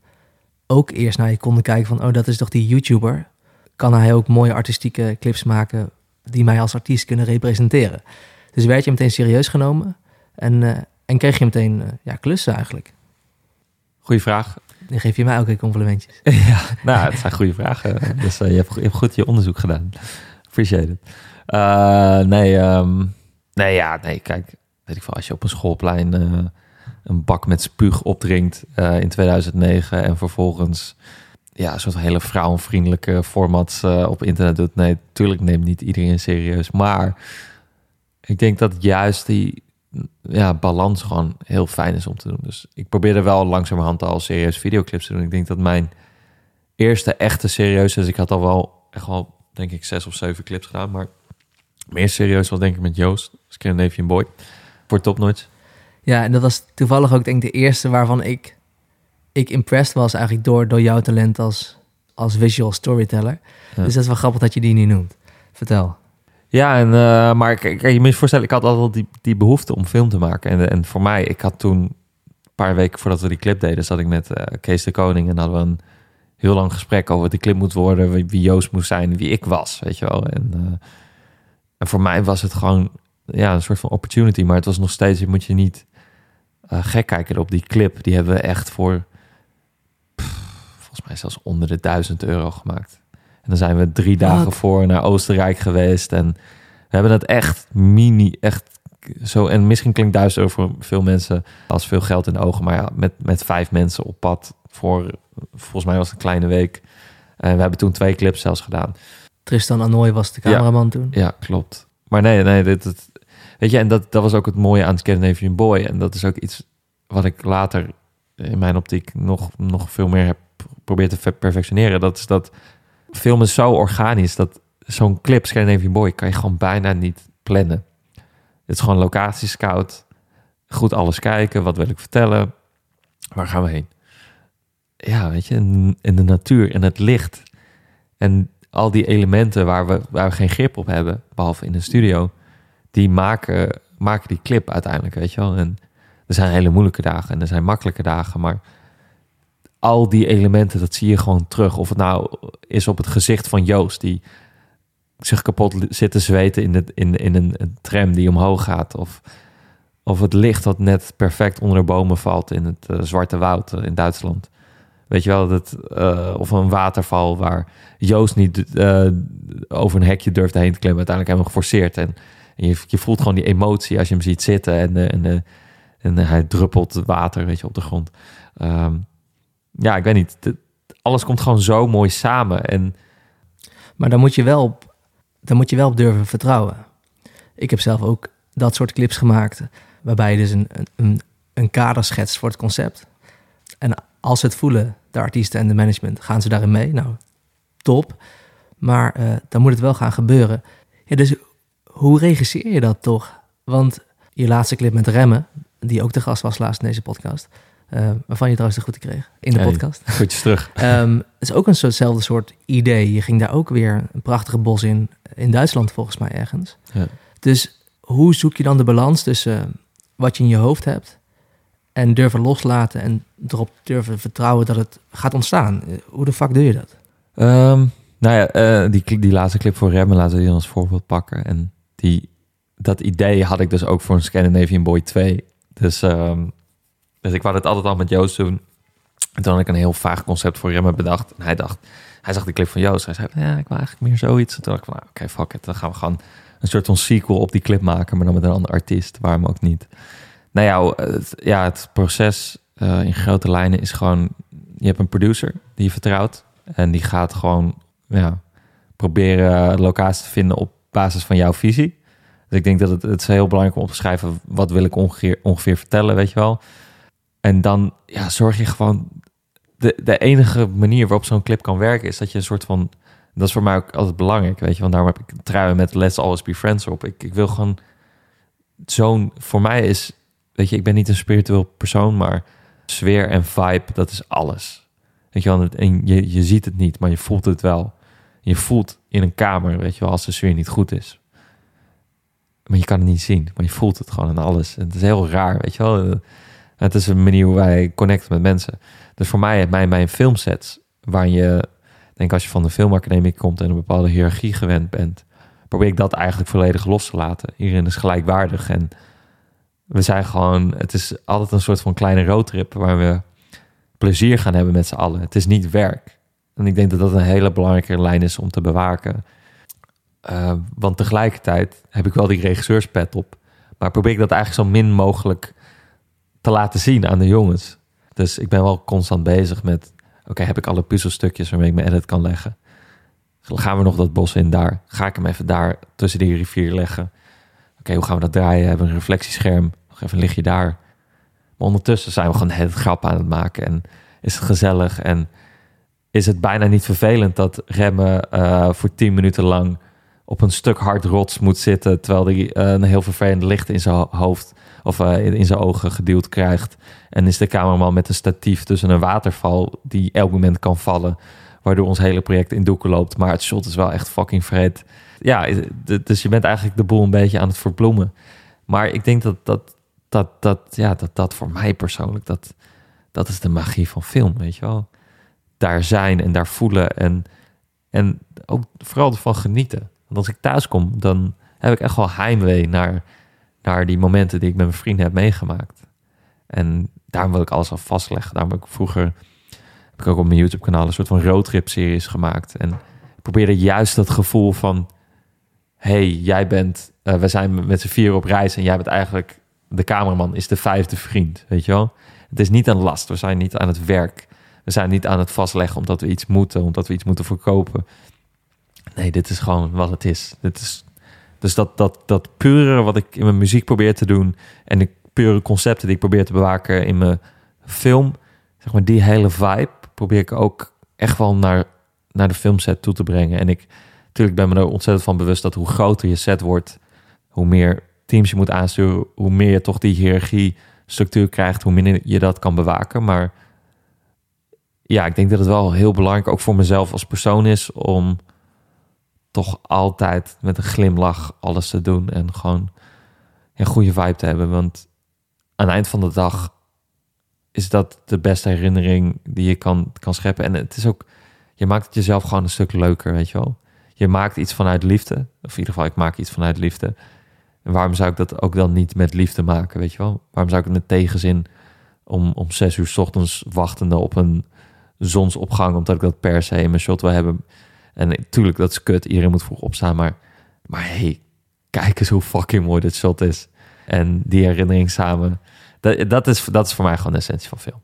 ook eerst naar je konden kijken van, oh, dat is toch die YouTuber? Kan hij ook mooie artistieke clips maken die mij als artiest kunnen representeren? Dus werd je meteen serieus genomen en, uh, en kreeg je meteen uh, ja, klussen eigenlijk? Goeie vraag. Dan geef je mij ook complimentjes. ja, nou, het zijn goede vragen. Dus uh, je, hebt, je, hebt, goed je onderzoek gedaan. Appreciate it. nee, um, nee, ja, nee, kijk. Ik veel, als je op een schoolplein een bak met spuug opdrinkt in 2009 en vervolgens ja, een soort hele vrouwenvriendelijke formats uh, op internet doet. Nee, natuurlijk neemt niet iedereen serieus. Maar ik denk dat juist die ja, balans gewoon heel fijn is om te doen. Dus ik probeerde wel langzamerhand al serieus videoclips te doen. Ik denk dat mijn eerste echte serieuze... Dus ik had al wel echt wel, denk ik, zes of zeven clips gedaan. Maar meer serieus was denk ik met Joost, Scandinavian Boy, voor Top Notch. Ja, en dat was toevallig ook denk ik de eerste waarvan ik ik impressed was eigenlijk door, door jouw talent als, als visual storyteller. Dus dat is wel grappig dat je die nu noemt. Vertel. Ja, en, uh, maar kijk, je moet je voorstellen, ik had altijd die, die behoefte om film te maken. En, en voor mij, ik had toen, een paar weken voordat we die clip deden, zat ik met uh, Kees de Koning en hadden we een heel lang gesprek over wat die clip moet worden, wie, wie Joost moest zijn, wie ik was, weet je wel. En, uh, en voor mij was het gewoon ja, een soort van opportunity, maar het was nog steeds, je moet je niet gek kijken op die clip. Die hebben we echt voor volgens mij zelfs onder de 1000 euro gemaakt. En dan zijn we drie dagen voor naar Oostenrijk geweest. En we hebben het echt mini, echt zo. En misschien klinkt 1000 euro voor veel mensen als veel geld in de ogen. Maar ja, met, met vijf mensen op pad voor, volgens mij was het een kleine week. En we hebben toen twee clips zelfs gedaan. Tristan Anoy was de cameraman toen. Ja, klopt. Maar nee, nee, dit, dit, weet je, en dat, dat was ook het mooie aan Scandinavian Boy. En dat is ook iets wat ik later in mijn optiek nog, nog veel meer heb probeert te perfectioneren. Dat is dat filmen zo organisch dat zo'n clip, Scandinavian Boy, kan je gewoon bijna niet plannen. Het is gewoon locatie scout, goed alles kijken, wat wil ik vertellen, waar gaan we heen? Ja, weet je, in, in de natuur en het licht en al die elementen waar we, waar we geen grip op hebben, behalve in de studio, die maken, maken die clip uiteindelijk, weet je wel. En er zijn hele moeilijke dagen en er zijn makkelijke dagen, maar al die elementen, dat zie je gewoon terug. Of het nou is op het gezicht van Joost, die zich kapot zit te zweten in, in, in een, tram die omhoog gaat. Of, of het licht dat net perfect onder de bomen valt in het uh, Zwarte Woud uh, in Duitsland. Weet je wel, dat, uh, of een waterval waar Joost niet over een hekje durft heen te klimmen. Uiteindelijk hebben we geforceerd. En, je, je, voelt gewoon die emotie als je hem ziet zitten en, en, en hij druppelt water weet je, op de grond. Um, ja, ik weet niet. alles komt gewoon zo mooi samen. En... Maar dan moet je wel op, moet je wel op durven vertrouwen. Ik heb zelf ook dat soort clips gemaakt, waarbij je dus een, een, een kader schetst voor het concept. En als ze het voelen, de artiesten en de management, gaan ze daarin mee. Nou, top. Maar dan moet het wel gaan gebeuren. Ja, dus hoe regisseer je dat toch? Want je laatste clip met Remmen, die ook de gast was laatst in deze podcast, uh, waarvan je trouwens de groeten kreeg in de podcast. Goedjes terug. um, het is ook een soortzelfde soort idee. Je ging daar ook weer een prachtige bos in, in Duitsland volgens mij ergens. Ja. Dus hoe zoek je dan de balans tussen wat je in je hoofd hebt en durven loslaten en erop durven vertrouwen dat het gaat ontstaan? Hoe de fuck doe je dat? Um, nou ja, uh, die, die laatste clip voor Remmen laten we die als voorbeeld pakken. En die, dat idee had ik dus ook voor een Scandinavian Boy 2. Dus um, dus ik wou het altijd al met Joost doen. En toen had ik een heel vaag concept voor Remmen bedacht. En hij dacht, hij zag die clip van Joost. Hij zei, ja, ik wil eigenlijk meer zoiets. En toen dacht ik van, nou, oké, fuck it. Dan gaan we gewoon een soort van sequel op die clip maken. Maar dan met een ander artiest. Waarom ook niet. Nou ja, het, ja, het proces uh, in grote lijnen is gewoon... Je hebt een producer die je vertrouwt. En die gaat gewoon ja, proberen locaties te vinden op basis van jouw visie. Dus ik denk dat het, het is heel belangrijk om op te schrijven... wat wil ik ongeveer, ongeveer vertellen, weet je wel... En dan ja, zorg je gewoon de, de enige manier waarop zo'n clip kan werken is dat je een soort van. Dat is voor mij ook altijd belangrijk, weet je. Want daarom heb ik een trui met Let's Always Be Friends op. Ik, ik wil gewoon zo'n. Voor mij is. Weet je, ik ben niet een spiritueel persoon, maar sfeer en vibe, dat is alles. Weet je wel, en je, je ziet het niet, maar je voelt het wel. Je voelt in een kamer, weet je wel, als de sfeer niet goed is. Maar je kan het niet zien, maar je voelt het gewoon en alles. Het is heel raar, weet je wel. Het is een manier hoe wij connecten met mensen. Dus voor mij, mijn, mijn filmsets, waar je, denk als je van de filmacademie komt en een bepaalde hiërarchie gewend bent, probeer ik dat eigenlijk volledig los te laten. Hierin is gelijkwaardig en we zijn gewoon, het is altijd een soort van kleine roadtrip waar we plezier gaan hebben met z'n allen. Het is niet werk. En ik denk dat dat een hele belangrijke lijn is om te bewaken. Uh, want tegelijkertijd heb ik wel die regisseurspet op. Maar probeer ik dat eigenlijk zo min mogelijk te laten zien aan de jongens. Dus ik ben wel constant bezig met... Oké, heb ik alle puzzelstukjes waarmee ik mijn edit kan leggen? Gaan we nog dat bos in daar? Ga ik hem even daar tussen die rivier leggen? Oké, hoe gaan we dat draaien? Hebben we een reflectiescherm? Nog even lig je daar? Maar ondertussen zijn we gewoon het grap aan het maken. En is het gezellig. En is het bijna niet vervelend dat Remmen uh, voor tien minuten lang op een stuk hard rots moet zitten. Terwijl hij uh, een heel vervelend licht in zijn hoofd of uh, in zijn ogen geduwd krijgt. En is de cameraman met een statief tussen een waterval die elk moment kan vallen. Waardoor ons hele project in doeken loopt. Maar het shot is wel echt fucking vreed. Ja, dus je bent eigenlijk de boel een beetje aan het verbloemen. Maar ik denk dat dat, dat, dat, ja, dat, dat voor mij persoonlijk, dat, dat is de magie van film, weet je wel. Daar zijn en daar voelen en, en ook vooral ervan genieten. Want als ik thuis kom, dan heb ik echt wel heimwee naar, naar die momenten die ik met mijn vrienden heb meegemaakt. En daarom wil ik alles al vastleggen. Daarom heb ik vroeger heb ik ook op mijn YouTube-kanaal een soort van roadtrip-series gemaakt. En ik probeerde juist dat gevoel van: hey, jij bent, uh, we zijn met z'n vier op reis en jij bent eigenlijk de cameraman, is de vijfde vriend, weet je wel? Het is niet een last. We zijn niet aan het werk. We zijn niet aan het vastleggen omdat we iets moeten, omdat we iets moeten verkopen. Nee, dit is gewoon wat het is. Dit is dus dat, dat, dat pure wat ik in mijn muziek probeer te doen en de pure concepten die ik probeer te bewaken in mijn film, zeg maar die hele vibe, probeer ik ook echt wel naar, naar de filmset toe te brengen. En ik, natuurlijk ben me er ontzettend van bewust dat hoe groter je set wordt, hoe meer teams je moet aansturen, hoe meer je toch die hiërarchie structuur krijgt, hoe minder je dat kan bewaken. Maar ja, ik denk dat het wel heel belangrijk ook voor mezelf als persoon is om toch altijd met een glimlach alles te doen en gewoon een goede vibe te hebben. Want aan het eind van de dag is dat de beste herinnering die je kan, kan scheppen. En het is ook, je maakt het jezelf gewoon een stuk leuker, weet je wel. Je maakt iets vanuit liefde. Of in ieder geval, ik maak iets vanuit liefde. En waarom zou ik dat ook dan niet met liefde maken, weet je wel? Waarom zou ik het met tegenzin om, om zes uur s ochtends wachtende op een zonsopgang, omdat ik dat per se in mijn shot wil hebben? En natuurlijk, dat is kut. Iedereen moet vroeg opstaan. Maar, maar hey, kijk eens hoe fucking mooi dit shot is. En die herinnering samen. Dat, dat, is, dat is voor mij gewoon de essentie van film.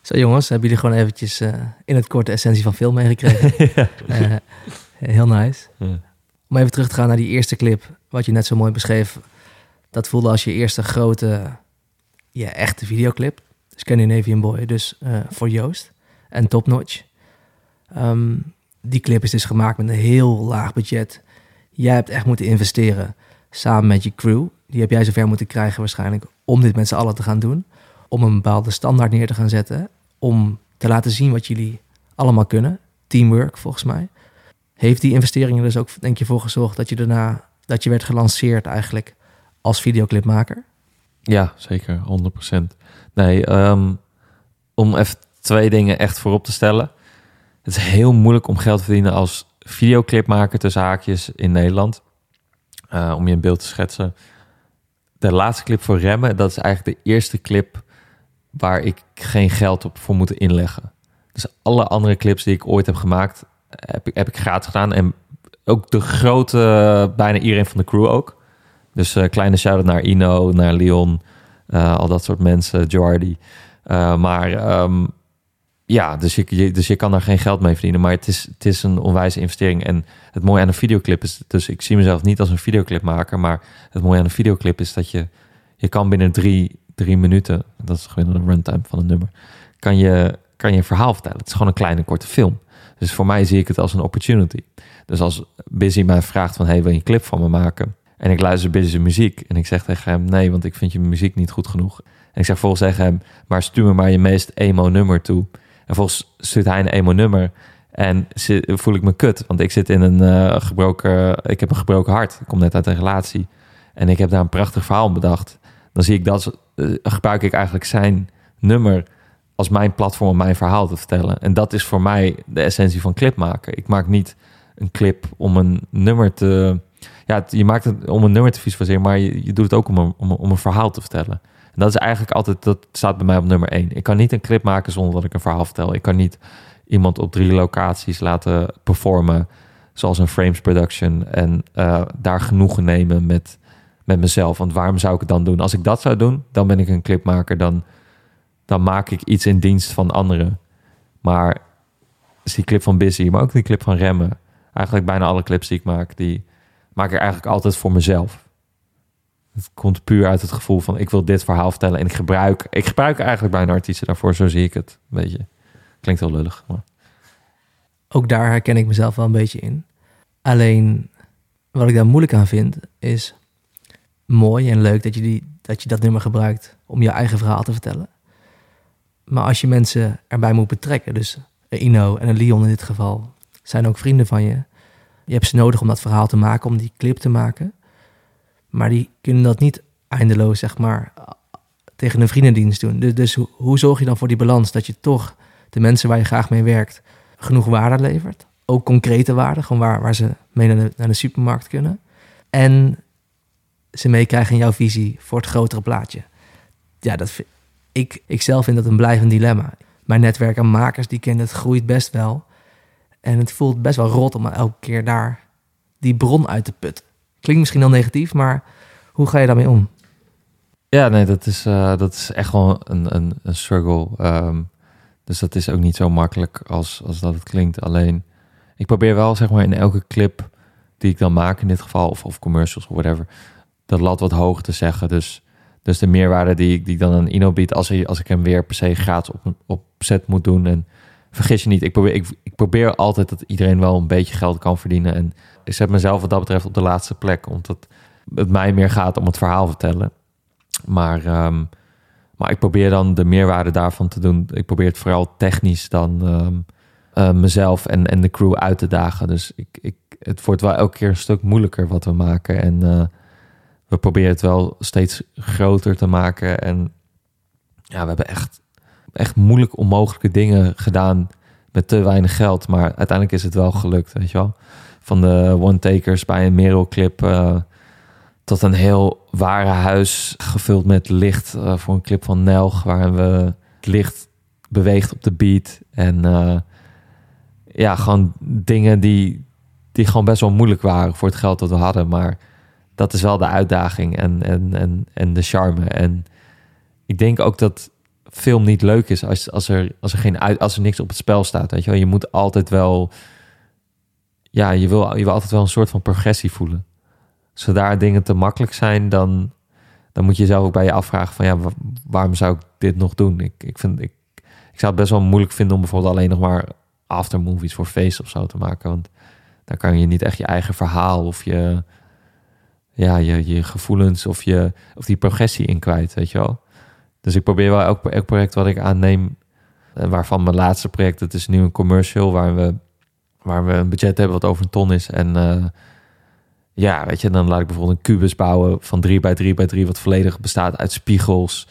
Zo jongens, hebben jullie gewoon eventjes uh, in het kort de essentie van film meegekregen. ja. uh, heel nice. Ja. Om even terug te gaan naar die eerste clip, wat je net zo mooi beschreef. Dat voelde als je eerste grote, ja, echte videoclip. Scandinavian Boy, dus uh, voor Joost. En Top Notch. Um, die clip is dus gemaakt met een heel laag budget. Jij hebt echt moeten investeren samen met je crew. Die heb jij zover moeten krijgen waarschijnlijk om dit met z'n allen te gaan doen. Om een bepaalde standaard neer te gaan zetten. Om te laten zien wat jullie allemaal kunnen. Teamwork volgens mij. Heeft die investeringen dus ook denk je voor gezorgd dat je daarna dat je werd gelanceerd eigenlijk als videoclipmaker? Ja, zeker, 100%. Nee, um, om even twee dingen echt voorop te stellen. Het is heel moeilijk om geld te verdienen als videoclipmaker tussen haakjes in Nederland. Uh, om je een beeld te schetsen. De laatste clip voor Remmen, dat is eigenlijk de eerste clip waar ik geen geld op voor moet inleggen. Dus alle andere clips die ik ooit heb gemaakt, heb ik, heb ik gratis gedaan. En ook de grote, bijna iedereen van de crew ook. Dus uh, kleine shout-out naar Ino, naar Leon, al dat soort mensen, Jordi. Uh, maar um, ja, dus je, dus je kan daar geen geld mee verdienen. Maar het is, het is een onwijze investering. En het mooie aan een videoclip is... Dus ik zie mezelf niet als een videoclipmaker. Maar het mooie aan een videoclip is dat je... Je kan binnen drie, drie minuten... Dat is gewoon een runtime van een nummer. Kan je, kan je een verhaal vertellen. Het is gewoon een kleine korte film. Dus voor mij zie ik het als een opportunity. Dus als Busy mij vraagt van... hey, wil je een clip van me maken? En ik luister Busy muziek. En ik zeg tegen hem... nee, want ik vind je muziek niet goed genoeg. En ik zeg volgens tegen hem... maar stuur me maar je meest emo nummer toe. En volgens stuurt hij een emo nummer... En voel ik me kut, want ik zit in een uh, gebroken, ik heb een gebroken hart. Ik kom net uit een relatie en ik heb daar een prachtig verhaal bedacht. Dan zie ik dat, uh, gebruik ik eigenlijk zijn nummer als mijn platform om mijn verhaal te vertellen. En dat is voor mij de essentie van clip maken. Ik maak niet een clip om een nummer te. Ja, je maakt het om een nummer te visualiseren, maar je, je doet het ook om een, om, om een verhaal te vertellen. En dat is eigenlijk altijd, dat staat bij mij op nummer één. Ik kan niet een clip maken zonder dat ik een verhaal vertel. Ik kan niet iemand op drie locaties laten performen, zoals een frames production, en uh, daar genoegen nemen met, met mezelf. Want waarom zou ik het dan doen? Als ik dat zou doen, dan ben ik een clipmaker. Dan, dan maak ik iets in dienst van anderen. Maar is die clip van Busy, maar ook die clip van Remmen. Eigenlijk bijna alle clips die ik maak, die maak ik eigenlijk altijd voor mezelf. Het komt puur uit het gevoel van ik wil dit verhaal vertellen en ik gebruik, ik gebruik eigenlijk bijna artiesten daarvoor, zo zie ik het een beetje. Klinkt heel lullig. Maar... Ook daar herken ik mezelf wel een beetje in. Alleen wat ik daar moeilijk aan vind, is mooi en leuk dat je, die, dat, je dat nummer gebruikt om je eigen verhaal te vertellen. Maar als je mensen erbij moet betrekken, dus Ino en Leon in dit geval, zijn ook vrienden van je. Je hebt ze nodig om dat verhaal te maken, om die clip te maken. Maar die kunnen dat niet eindeloos, zeg maar, tegen een vriendendienst doen. Dus, dus hoe, zorg je dan voor die balans dat je toch de mensen waar je graag mee werkt genoeg waarde levert. Ook concrete waarde, gewoon waar, waar ze mee naar de, supermarkt kunnen. En ze meekrijgen in jouw visie voor het grotere plaatje. Ja, dat ik, ik zelf vind dat een blijvend dilemma. Mijn netwerk aan makers, die kennen het, groeit best wel. En het voelt best wel rot om elke keer daar die bron uit te putten. Klinkt misschien al negatief, maar hoe ga je daarmee om? Ja, nee, dat is, uh, dat is echt wel een, een, struggle. Um, dus dat is ook niet zo makkelijk als, als dat het klinkt. Alleen, ik probeer wel zeg maar in elke clip die ik dan maak in dit geval, of, of commercials of whatever, dat lat wat hoog te zeggen. Dus, dus de meerwaarde die ik die dan aan Ino bied, als, hij, als ik hem weer per se gratis op, op set moet doen. En vergis je niet, ik probeer, ik, ik probeer altijd dat iedereen wel een beetje geld kan verdienen. En ik zet mezelf wat dat betreft op de laatste plek, omdat het mij meer gaat om het verhaal vertellen. Maar um, maar ik probeer dan de meerwaarde daarvan te doen. Ik probeer het vooral technisch dan um, uh, mezelf en, en de crew uit te dagen. Dus ik, ik, het wordt wel elke keer een stuk moeilijker wat we maken. En uh, we proberen het wel steeds groter te maken. En ja, we hebben echt, echt moeilijk onmogelijke dingen gedaan met te weinig geld. Maar uiteindelijk is het wel gelukt, weet je wel. Van de one-takers bij een Merel clip... Uh, tot een heel ware huis gevuld met licht uh, voor een clip van Nelg, waar we het licht beweegt op de beat. En uh, ja, gewoon dingen die, die gewoon best wel moeilijk waren voor het geld dat we hadden. Maar dat is wel de uitdaging en, en, en, en de charme. En ik denk ook dat film niet leuk is als, als, er, als, er geen uit, als er niks op het spel staat. Weet je, wel? je moet altijd wel. Ja, je wil, je wil altijd wel een soort van progressie voelen zodra dingen te makkelijk zijn, dan, dan moet je jezelf ook bij je afvragen van ja, waarom zou ik dit nog doen? Ik, ik, vind, ik, ik zou het best wel moeilijk vinden om bijvoorbeeld alleen nog maar aftermovies voor feest of zo te maken. Want daar kan je niet echt je eigen verhaal of je, ja, je, je gevoelens of, je, of die progressie in kwijt, weet je wel. Dus ik probeer wel elk, project wat ik aanneem, waarvan mijn laatste project, het is nu een commercial waar we, waar we een budget hebben wat over een ton is en... Uh, ja, weet je, dan laat ik bijvoorbeeld een kubus bouwen van 3 bij 3 bij 3, wat volledig bestaat uit spiegels,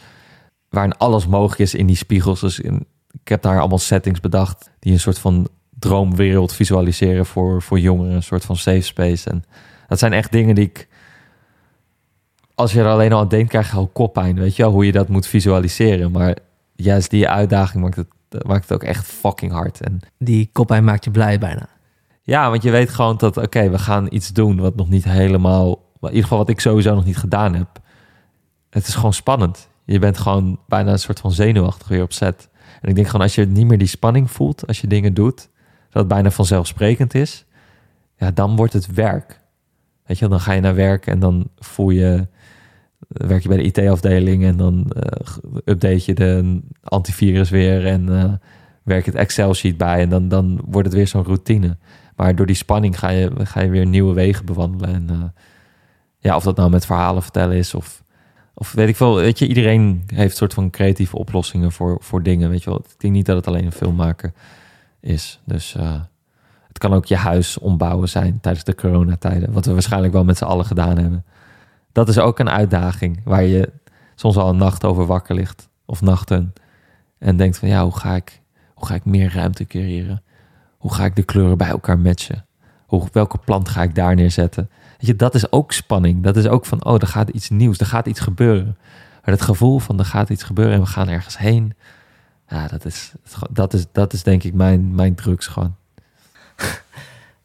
waarin alles mogelijk is in die spiegels. Dus ik heb daar allemaal settings bedacht die een soort van droomwereld visualiseren voor, voor jongeren, een soort van safe space. En dat zijn echt dingen die ik, als je er alleen al aan denkt, krijg je al koppijn, weet je wel, hoe je dat moet visualiseren. Maar juist die uitdaging maakt het, maakt het ook echt fucking hard. En die koppijn maakt je blij bijna. Ja, want je weet gewoon dat, oké, we gaan iets doen wat nog niet helemaal, in ieder geval wat ik sowieso nog niet gedaan heb. Het is gewoon spannend. Je bent gewoon bijna een soort van zenuwachtig weer op set. En ik denk gewoon als je niet meer die spanning voelt als je dingen doet, dat het bijna vanzelfsprekend is, ja, dan wordt het werk. Weet je, dan ga je naar werk en dan voel je, werk je bij de IT-afdeling en dan uh, update je de antivirus weer en uh, werk het Excel-sheet bij en dan, dan wordt het weer zo'n routine. Maar door die spanning ga je, ga je weer nieuwe wegen bewandelen. En uh, ja, of dat nou met verhalen vertellen is of, of weet ik veel. Weet je, iedereen heeft soort van creatieve oplossingen voor, voor dingen. Weet je wel, ik denk niet dat het alleen een film maken is. Dus het kan ook je huis ombouwen zijn tijdens de coronatijden. Wat we waarschijnlijk wel met z'n allen gedaan hebben. Dat is ook een uitdaging waar je soms al een nacht over wakker ligt. Of nachten. En denkt van ja, hoe ga ik, hoe ga ik meer ruimte creëren? Hoe ga ik de kleuren bij elkaar matchen? Hoe, welke plant ga ik daar neerzetten? Je, dat is ook spanning. Dat is ook van, oh, er gaat iets nieuws, er gaat iets gebeuren. Maar het gevoel van, er gaat iets gebeuren en we gaan ergens heen. Ja, dat is, dat is, dat is denk ik mijn, mijn drugs gewoon.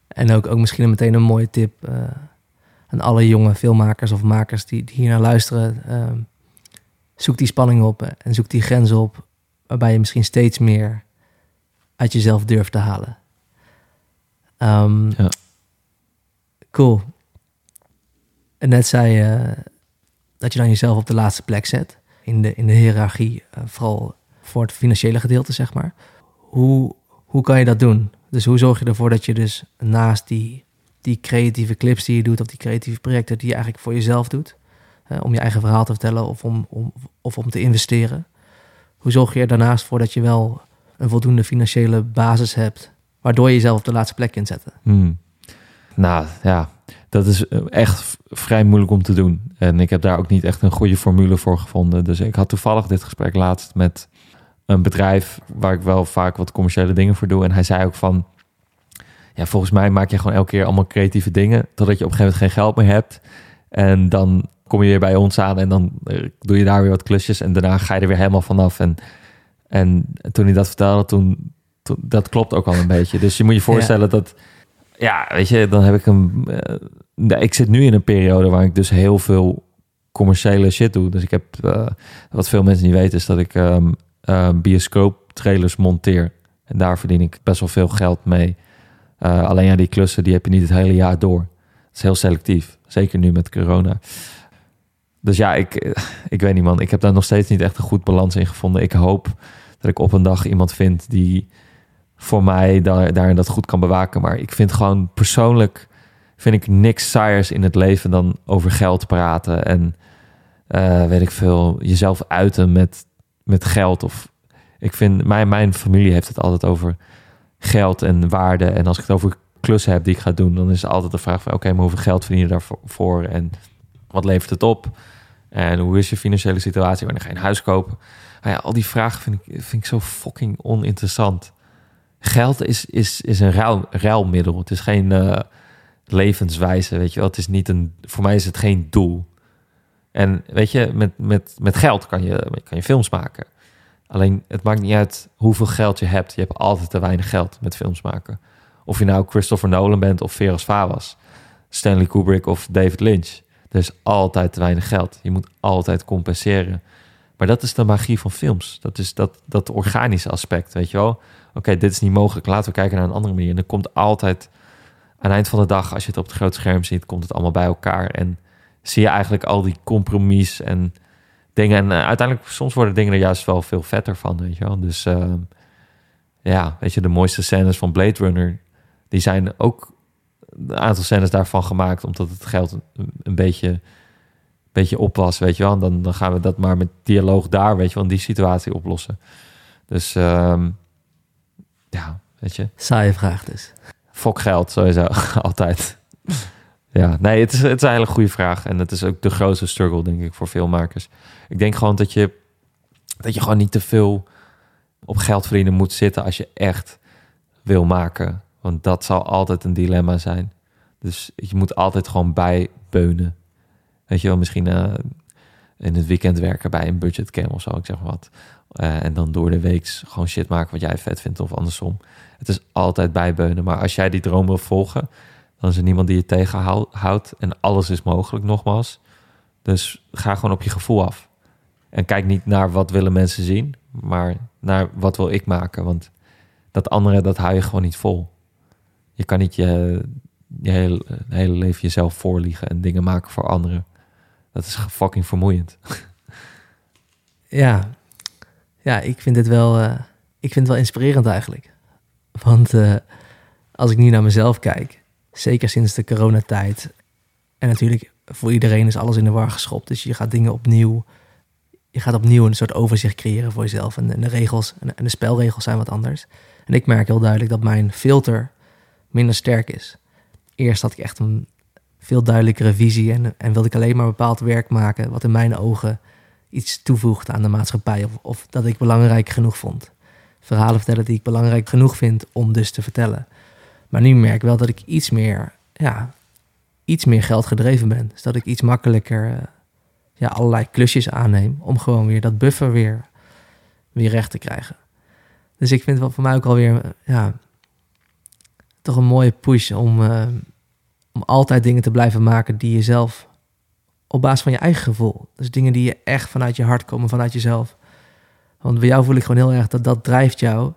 En ook, ook misschien meteen een mooie tip uh, aan alle jonge filmmakers of makers die, die hier naar luisteren. Uh, zoek die spanning op en zoek die grenzen op, waarbij je misschien steeds meer uit jezelf durft te halen. Um, ja. Cool. En net zei je dat je dan jezelf op de laatste plek zet in de, in de hiërarchie, uh, vooral voor het financiële gedeelte, zeg maar. Hoe, hoe kan je dat doen? Dus hoe zorg je ervoor dat je dus naast die, die creatieve clips die je doet, of die creatieve projecten die je eigenlijk voor jezelf doet, om je eigen verhaal te vertellen of om, om, of om te investeren, hoe zorg je er daarnaast voor dat je wel een voldoende financiële basis hebt, waardoor je jezelf op de laatste plek kunt zetten? Hmm. Nou ja, dat is eh, echt vrij moeilijk om te doen. En ik heb daar ook niet echt een goede formule voor gevonden. Dus ik had toevallig dit gesprek laatst met een bedrijf waar ik wel vaak wat commerciële dingen voor doe. En hij zei ook van, ja, volgens mij maak je gewoon elke keer allemaal creatieve dingen, totdat je op een gegeven moment geen geld meer hebt. En dan kom je weer bij ons aan en dan eh, doe je daar weer wat klusjes en daarna ga je er weer helemaal vanaf. En, en toen hij dat vertelde, toen, toen dat klopt ook al een beetje. Dus je moet je voorstellen dat, ja, weet je, dan heb ik een, uh, ik zit nu in een periode waar ik dus heel veel commerciële shit doe. Dus ik heb, uh, wat veel mensen niet weten, is dat ik um, uh, bioscoop trailers monteer. En daar verdien ik best wel veel geld mee. Uh, alleen ja, die klussen die heb je niet het hele jaar door. Het is heel selectief. Zeker nu met corona. Dus ja, ik, ik weet niet man. Ik heb daar nog steeds niet echt een goed balans in gevonden. Ik hoop dat ik op een dag iemand vind die voor mij daar, daarin dat goed kan bewaken. Maar ik vind gewoon persoonlijk vind ik niks saaiers in het leven dan over geld praten. En uh, weet ik veel, jezelf uiten met met geld. Of ik vind, mijn, mijn familie heeft het altijd over geld en waarde. En als ik het over klussen heb die ik ga doen, dan is het altijd de vraag van oké, maar hoeveel geld verdien je daarvoor? En wat levert het op? En hoe is je financiële situatie? Wanneer ga je een huis kopen? Nou ja, al die vragen vind ik, vind ik zo fucking oninteressant. Geld is, is, is een ruil, ruilmiddel. Het is geen uh, levenswijze, weet je wel. Het is niet een, voor mij is het geen doel. En weet je, met, met, met geld kan je, kan je films maken. Alleen het maakt niet uit hoeveel geld je hebt. Je hebt altijd te weinig geld met films maken. Of je nou Christopher Nolan bent of Veras Favas, Stanley Kubrick of David Lynch. Er is altijd te weinig geld. Je moet altijd compenseren. Maar dat is de magie van films. Dat is dat, dat organische aspect, weet je wel. Oké, dit is niet mogelijk. Laten we kijken naar een andere manier. En er komt altijd aan het eind van de dag, als je het op het grote scherm ziet, komt het allemaal bij elkaar. En zie je eigenlijk al die compromis en dingen. En uh, uiteindelijk, soms worden dingen er juist wel veel vetter van, weet je wel. Dus uh, ja, weet je, de mooiste scènes van Blade Runner, die zijn ook een aantal scènes daarvan gemaakt, omdat het geld een, een beetje, beetje op was, weet je wel. En dan, dan gaan we dat maar met dialoog daar, weet je wel, in die situatie oplossen. Dus uh, ja, weet je. Saaie vraag dus. Fok geld, sowieso, altijd. Ja, nee, het is, het is een hele goede vraag. En het is ook de grootste struggle, denk ik, voor veel makers. Ik denk gewoon dat je, dat je gewoon niet te veel op geld verdienen moet zitten als je echt wil maken. Want dat zal altijd een dilemma zijn. Dus je moet altijd gewoon bijbeunen. Weet je wel, misschien uh, in het weekend werken bij een budgetcam of zo, ik zeg maar wat. Uh, en dan door de week gewoon shit maken wat jij vet vindt of andersom. Het is altijd bijbeunen. Maar als jij die droom wil volgen, dan is er niemand die je tegenhoudt. En alles is mogelijk, nogmaals. Dus ga gewoon op je gevoel af. En kijk niet naar wat willen mensen zien, maar naar wat wil ik maken. Want dat andere, dat hou je gewoon niet vol. Je kan niet je, je hele, leven jezelf voorliegen en dingen maken voor anderen. Dat is fucking vermoeiend. Ja, ja ik vind het wel uh, ik vind het wel inspirerend eigenlijk. Want uh, als ik nu naar mezelf kijk, zeker sinds de coronatijd. En natuurlijk, voor iedereen is alles in de war geschopt. Dus je gaat dingen opnieuw. Je gaat opnieuw een soort overzicht creëren voor jezelf. En, de regels en, de spelregels zijn wat anders. En ik merk heel duidelijk dat mijn filter minder sterk is. Eerst had ik echt een veel duidelijkere visie en, en wilde ik alleen maar bepaald werk maken wat in mijn ogen iets toevoegt aan de maatschappij of, of dat ik belangrijk genoeg vond. Verhalen vertellen die ik belangrijk genoeg vind om dus te vertellen. Maar nu merk ik wel dat ik iets meer, ja, iets meer geld gedreven ben. Dus dat ik iets makkelijker uh, ja, allerlei klusjes aanneem om gewoon weer dat buffer weer, weer recht te krijgen. Dus ik vind wel voor mij ook alweer ja, toch een mooie push om, uh, om altijd dingen te blijven maken die je zelf op basis van je eigen gevoel. Dus dingen die je echt vanuit je hart komen, vanuit jezelf. Want bij jou voel ik gewoon heel erg dat dat drijft jou.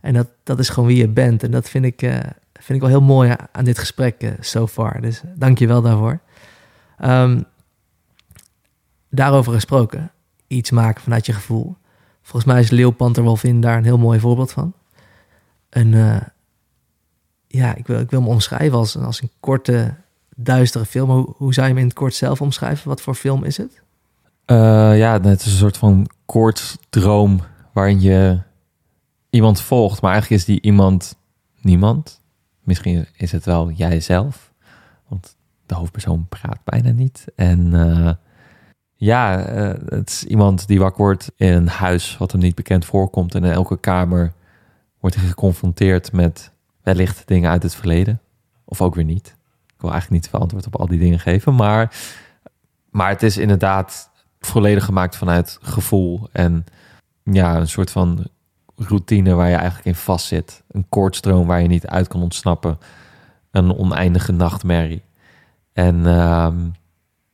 En dat, dat is gewoon wie je bent. En dat vind ik, uh, vind ik wel heel mooi aan dit gesprek uh, so far. Dus dank je wel daarvoor. Um, daarover gesproken, iets maken vanuit je gevoel. Volgens mij is Leeuwpanterwolfin daar een heel mooi voorbeeld van. Een, uh, ja, ik wil, ik wil hem omschrijven als, als een korte, duistere film. Hoe, hoe zou je hem in het kort zelf omschrijven? Wat voor film is het? Ja, het is een soort van droom waarin je iemand volgt, maar eigenlijk is die iemand niemand. Misschien is het wel jijzelf, want de hoofdpersoon praat bijna niet. En uh, ja, uh, het is iemand die wakker wordt in een huis wat hem niet bekend voorkomt. En in elke kamer wordt hij geconfronteerd met wellicht dingen uit het verleden. Of ook weer niet. Ik wil eigenlijk niet veel antwoord op al die dingen geven. Maar, maar het is inderdaad volledig gemaakt vanuit gevoel. En ja, een soort van routine waar je eigenlijk in vast zit. Een koortstroom waar je niet uit kan ontsnappen. Een oneindige nachtmerrie. En uh,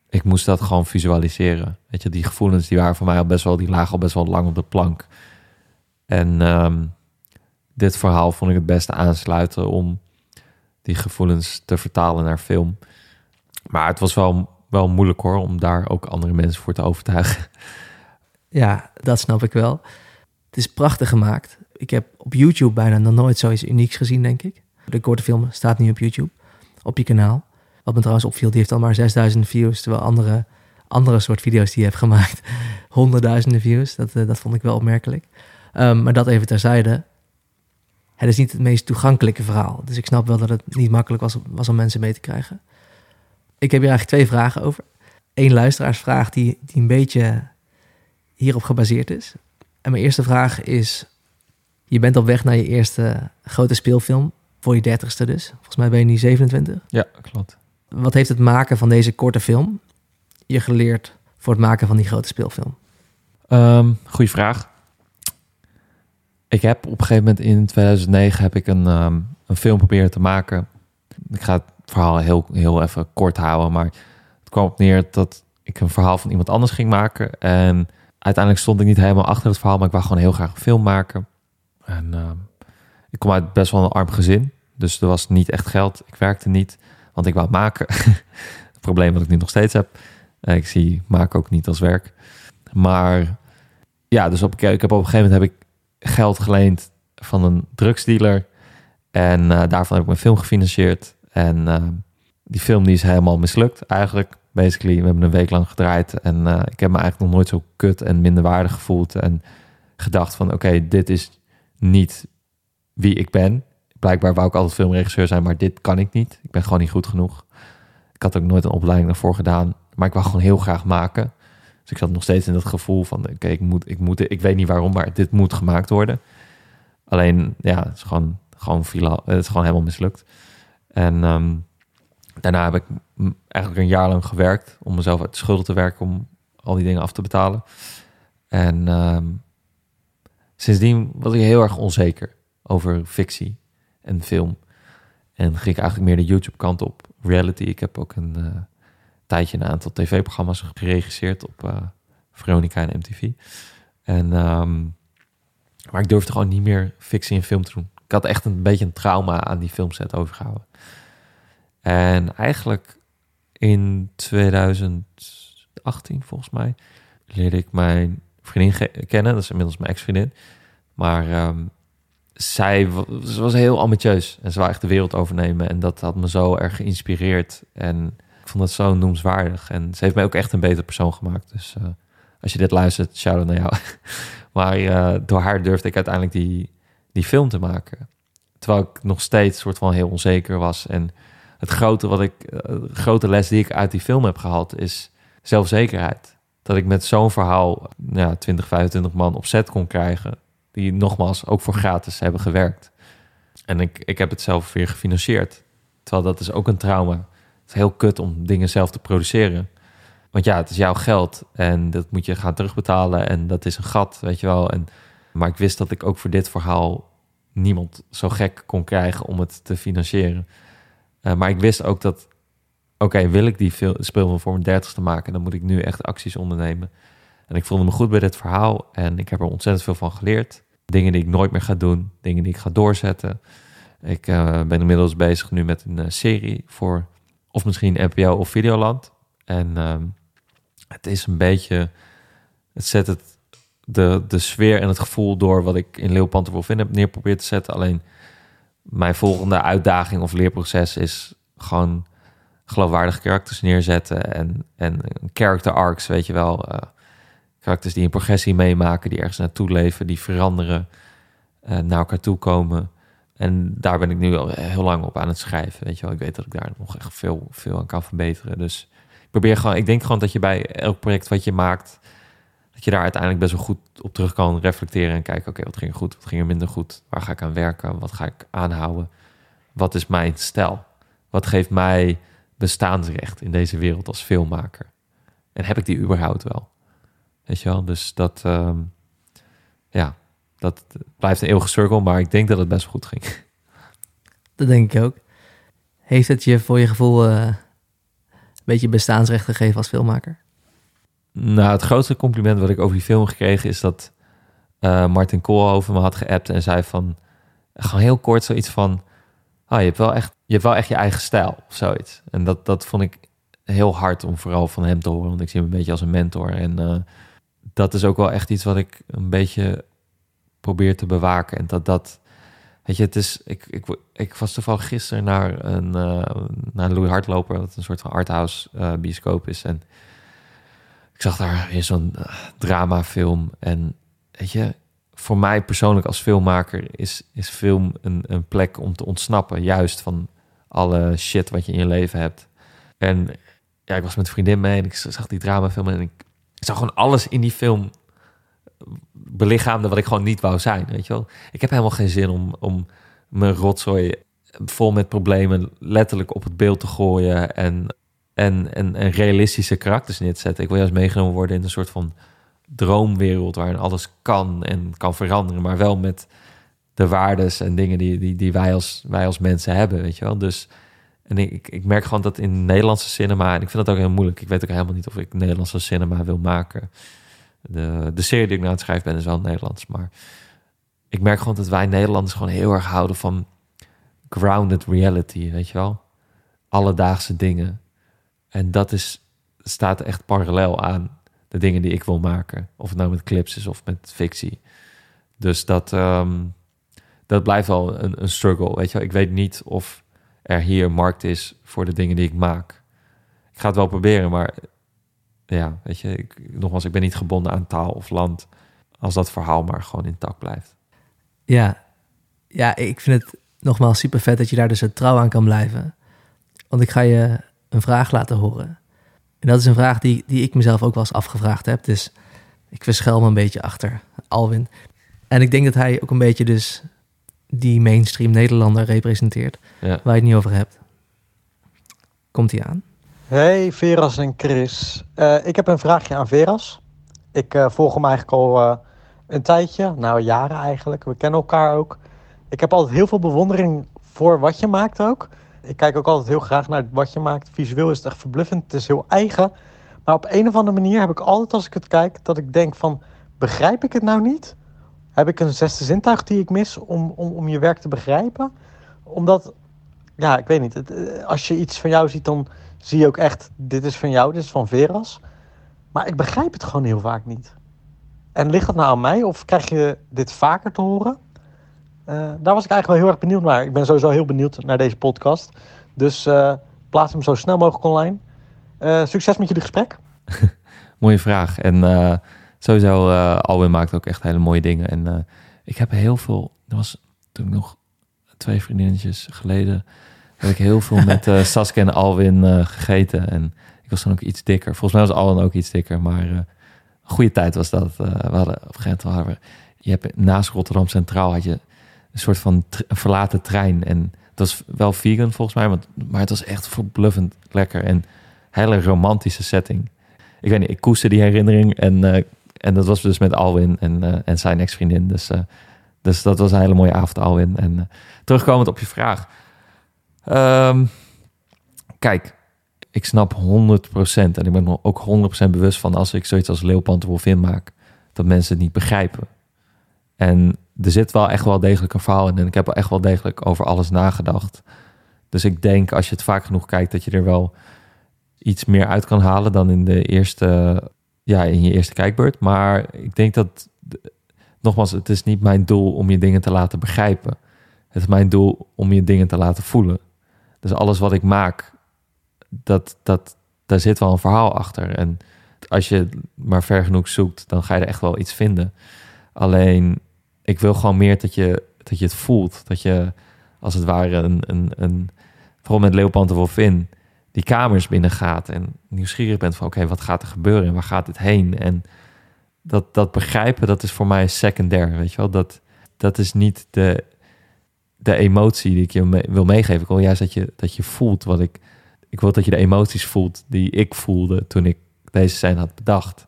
ik moest dat gewoon visualiseren. Weet je, die gevoelens die waren voor mij al best wel, die lagen al best wel lang op de plank. En uh, dit verhaal vond ik het beste aansluiten om die gevoelens te vertalen naar film. Maar het was wel, wel moeilijk hoor, om daar ook andere mensen voor te overtuigen. Ja, dat snap ik wel. Het is prachtig gemaakt. Ik heb op YouTube bijna nog nooit zoiets unieks gezien, denk ik. De korte film staat nu op YouTube, op je kanaal. Wat me trouwens opviel, die heeft al maar 6000 views, terwijl andere, andere soort video's die je hebt gemaakt, honderdduizenden views. Dat, uh, dat vond ik wel opmerkelijk. Um, maar dat even terzijde het is niet het meest toegankelijke verhaal. Dus ik snap wel dat het niet makkelijk was, was om mensen mee te krijgen. Ik heb hier eigenlijk twee vragen over. Eén luisteraarsvraag die, die een beetje hierop gebaseerd is. En mijn eerste vraag is: Je bent op weg naar je eerste grote speelfilm, voor je dertigste dus. Volgens mij ben je nu 27. Ja, klopt. Wat heeft het maken van deze korte film je geleerd voor het maken van die grote speelfilm? Um, goeie vraag. Ik heb op een gegeven moment in 2009 heb ik een, um, een film proberen te maken. Ik ga het verhaal heel, heel even kort houden, maar het kwam op neer dat ik een verhaal van iemand anders ging maken. En uiteindelijk stond ik niet helemaal achter het verhaal, maar ik wou gewoon heel graag een film maken. En uh, ik kom uit best wel een arm gezin, dus er was niet echt geld. Ik werkte niet, want ik wou maken. het probleem wat ik nu nog steeds heb. Ik zie maken ook niet als werk. Maar ja, dus op, ik heb op een gegeven moment heb ik geld geleend van een drugsdealer. En uh, daarvan heb ik mijn film gefinancierd. En uh, die film die is helemaal mislukt eigenlijk. Basically, we hebben een week lang gedraaid. En uh, ik heb me eigenlijk nog nooit zo kut en minderwaardig gevoeld. En gedacht van, oké, dit is niet wie ik ben. Blijkbaar wou ik altijd filmregisseur zijn, maar dit kan ik niet. Ik ben gewoon niet goed genoeg. Ik had ook nooit een opleiding daarvoor gedaan. Maar ik wou gewoon heel graag maken. Dus ik zat nog steeds in dat gevoel van, oké, ik, moet, ik, moet, ik weet niet waarom, maar dit moet gemaakt worden. Alleen, ja, het is gewoon, gewoon, het is gewoon helemaal mislukt. En um, daarna heb ik eigenlijk een jaar lang gewerkt om mezelf uit de schulden te werken, om al die dingen af te betalen. En um, sindsdien was ik heel erg onzeker over fictie en film. En ging ik eigenlijk meer de YouTube kant op, reality. Ik heb ook een... Uh, tijdje een aantal tv-programma's geregisseerd op uh, Veronica en MTV. En, um, maar ik durfde gewoon niet meer fictie en film te doen. Ik had echt een beetje een trauma aan die filmset overgehouden. En eigenlijk in 2018, volgens mij, leerde ik mijn vriendin kennen. Dat is inmiddels mijn ex-vriendin. Maar ehm, zij was heel ambitieus en ze wou echt de wereld overnemen. En dat had me zo erg geïnspireerd. En ik vond dat zo noemswaardig. En ze heeft mij ook echt een betere persoon gemaakt. Dus uh, als je dit luistert, shout-out naar jou. maar uh, door haar durfde ik uiteindelijk die, die film te maken. Terwijl ik nog steeds soort van heel onzeker was. En het grote, wat ik, uh, grote les die ik uit die film heb gehaald is zelfzekerheid. Dat ik met zo'n verhaal ja, 20, 25 man op set kon krijgen. Die nogmaals ook voor gratis hebben gewerkt. En ik, ik heb het zelf weer gefinancierd. Terwijl dat is ook een trauma. Het is heel kut om dingen zelf te produceren. Want ja, het is jouw geld en dat moet je gaan terugbetalen. En dat is een gat, weet je wel. En, maar ik wist dat ik ook voor dit verhaal niemand zo gek kon krijgen om het te financieren. Uh, maar ik wist ook dat, oké, wil ik die speelfilm voor mijn dertigste maken, dan moet ik nu echt acties ondernemen. En ik voelde me goed bij dit verhaal en ik heb er ontzettend veel van geleerd. Dingen die ik nooit meer ga doen, dingen die ik ga doorzetten. Ik uh, ben inmiddels bezig nu met een uh, serie voor of misschien NPO of Videoland. En uh, het is een beetje, het zet het, de, de sfeer en het gevoel door wat ik in Leeuwpanter wil vinden neer probeer te zetten. Alleen mijn volgende uitdaging of leerproces is gewoon geloofwaardige karakters neerzetten en, en character arcs, weet je wel. Uh, karakters die een progressie meemaken, die ergens naartoe leven, die veranderen, uh, naar elkaar toe komen. En daar ben ik nu al heel lang op aan het schrijven. Weet je wel, ik weet dat ik daar nog echt veel, veel aan kan verbeteren. Dus ik probeer gewoon, ik denk gewoon dat je bij elk project wat je maakt, dat je daar uiteindelijk best wel goed op terug kan reflecteren en kijken, oké, wat ging er goed, wat ging er minder goed, waar ga ik aan werken, wat ga ik aanhouden, wat is mijn stijl, wat geeft mij bestaansrecht in deze wereld als filmmaker? En heb ik die überhaupt wel, weet je wel, dus dat, um, ja, dat blijft een eeuwige cirkel, maar ik denk dat het best goed ging. Dat denk ik ook. Heeft het je voor je gevoel uh, een beetje bestaansrecht gegeven als filmmaker? Nou, het grootste compliment wat ik over die film gekregen is dat uh, Martin Koolhoven me had geappt en zei van, gewoon heel kort zoiets van, oh, je hebt wel echt, je hebt wel echt je eigen stijl of zoiets. En dat, dat vond ik heel hard om vooral van hem te horen, want ik zie hem een beetje als een mentor. En uh, dat is ook wel echt iets wat ik een beetje probeer te bewaken. En dat dat, weet je, het is, ik, ik, ik was toevallig gisteren naar een, uh, naar Louis Hardloper, wat een soort van arthouse uh, bioscoop is. En ik zag daar weer zo'n uh, dramafilm. En weet je, voor mij persoonlijk als filmmaker is, is film een, een plek om te ontsnappen. Juist van alle shit wat je in je leven hebt. En ja, ik was met een vriendin mee en ik zag die dramafilm en ik zag gewoon alles in die film belichaamde wat ik gewoon niet wou zijn, weet je wel. Ik heb helemaal geen zin om, om mijn rotzooi vol met problemen letterlijk op het beeld te gooien en, en, en, en realistische karakters neer te zetten. Ik wil juist meegenomen worden in een soort van droomwereld waarin alles kan en kan veranderen, maar wel met de waardes en dingen die, die, die wij, als, wij als mensen hebben, weet je wel. Dus en ik, ik merk gewoon dat in Nederlandse cinema, en ik vind dat ook heel moeilijk, ik weet ook helemaal niet of ik Nederlandse cinema wil maken. De, de serie die ik nou aan het schrijven ben is wel Nederlands. Maar ik merk gewoon dat wij Nederlanders gewoon heel erg houden van grounded reality, weet je wel? Alledaagse dingen. En dat is, staat echt parallel aan de dingen die ik wil maken. Of het nou met clips is of met fictie. Dus dat, um, dat blijft wel een, struggle, weet je? Ik weet niet of er hier markt is voor de dingen die ik maak. Ik ga het wel proberen, maar ja, weet je, ik, nogmaals, ik ben niet gebonden aan taal of land. Als dat verhaal maar gewoon intact blijft. Ja, ja ik vind het nogmaals super vet dat je daar dus trouw aan kan blijven. Want ik ga je een vraag laten horen. En dat is een vraag die, die ik mezelf ook wel eens afgevraagd heb. Dus ik verschuil me een beetje achter Alwin. En ik denk dat hij ook een beetje dus die mainstream Nederlander representeert. Ja. Waar je het niet over hebt. Komt hij aan? Hey Veras en Chris. Uh, ik heb een vraagje aan Veras. Ik uh, volg hem eigenlijk al uh, een tijdje, nou jaren eigenlijk. We kennen elkaar ook. Ik heb altijd heel veel bewondering voor wat je maakt ook. Ik kijk ook altijd heel graag naar wat je maakt. Visueel is het echt verbluffend. Het is heel eigen. Maar op een of andere manier heb ik altijd als ik het kijk, dat ik denk van, begrijp ik het nou niet? Heb ik een zesde zintuig die ik mis om, om, om je werk te begrijpen? Omdat, ja, ik weet niet. Het, als je iets van jou ziet, dan zie je ook echt, dit is van jou, dit is van Veras. Maar ik begrijp het gewoon heel vaak niet. En ligt dat nou aan mij of krijg je dit vaker te horen? Uh, daar was ik eigenlijk wel heel erg benieuwd naar. Ik ben sowieso heel benieuwd naar deze podcast. Dus uh, plaats hem zo snel mogelijk online. Uh, succes met jullie gesprek. mooie vraag. En sowieso, Alwin maakt ook echt hele mooie dingen. En ik heb heel veel... Er was toen nog twee vriendinnetjes geleden... heb ik heel veel met Saskia en Alwin gegeten. En ik was dan ook iets dikker. Volgens mij was Alwin ook iets dikker. Maar een goede tijd was dat. we hadden op een gegeven moment... Je hebt naast Rotterdam Centraal had je een soort van verlaten trein. En het was wel vegan volgens mij, want, maar het was echt verbluffend lekker en hele romantische setting. Ik weet niet, ik koester die herinnering en, uh, en dat was dus met Alwin en, uh, en zijn ex-vriendin. Dus, uh, dus dat was een hele mooie avond, Alwin. En terugkomend op je vraag. Um, kijk, ik snap 100% en ik ben ook 100% bewust van als ik zoiets als Leeuwpant Wolfin maak, dat mensen het niet begrijpen. En er zit wel echt wel degelijk een verhaal in. En ik heb echt wel degelijk over alles nagedacht. Dus ik denk als je het vaak genoeg kijkt, dat je er wel iets meer uit kan halen dan in de eerste, ja, in je eerste kijkbeurt. Maar ik denk dat, nogmaals, het is niet mijn doel om je dingen te laten begrijpen. Het is mijn doel om je dingen te laten voelen. Dus alles wat ik maak, dat, dat, daar zit wel een verhaal achter. En als je maar ver genoeg zoekt, dan ga je er echt wel iets vinden. Alleen ik wil gewoon meer dat je, dat je het voelt. Dat je als het ware een, een, een vooral met Leopard of Wolfin, die kamers binnengaat en nieuwsgierig bent van oké, wat gaat er gebeuren en waar gaat het heen? En dat, dat begrijpen, dat is voor mij secundair, weet je wel. Dat, dat is niet de, de emotie die ik je wil meegeven. Ik wil juist dat je, dat je voelt wat ik... Ik wil dat je de emoties voelt die ik voelde toen ik deze scène had bedacht.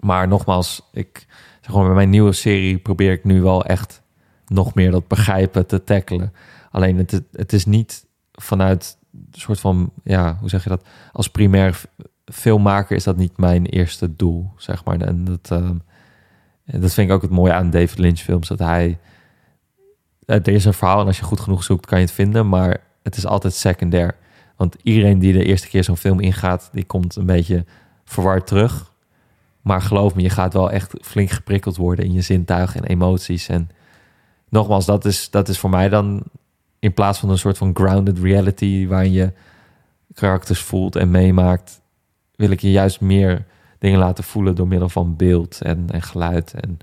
Maar nogmaals, ik zeg bij mijn nieuwe serie probeer ik nu wel echt nog meer dat begrijpen te tackelen. Alleen het, het is niet vanuit een soort van, ja, hoe zeg je dat? Als primair filmmaker is dat niet mijn eerste doel, zeg maar. En dat, uh, dat vind ik ook het mooie aan David Lynch films, dat hij... Er is een verhaal en als je goed genoeg zoekt kan je het vinden, maar het is altijd secundair. Want iedereen die de eerste keer zo'n film ingaat, die komt een beetje verward terug. Maar geloof me, je gaat wel echt flink geprikkeld worden in je zintuigen en emoties. En nogmaals, dat is, dat is voor mij dan in plaats van een soort van grounded reality waarin je karakters voelt en meemaakt, wil ik je juist meer dingen laten voelen door middel van beeld en, en geluid. En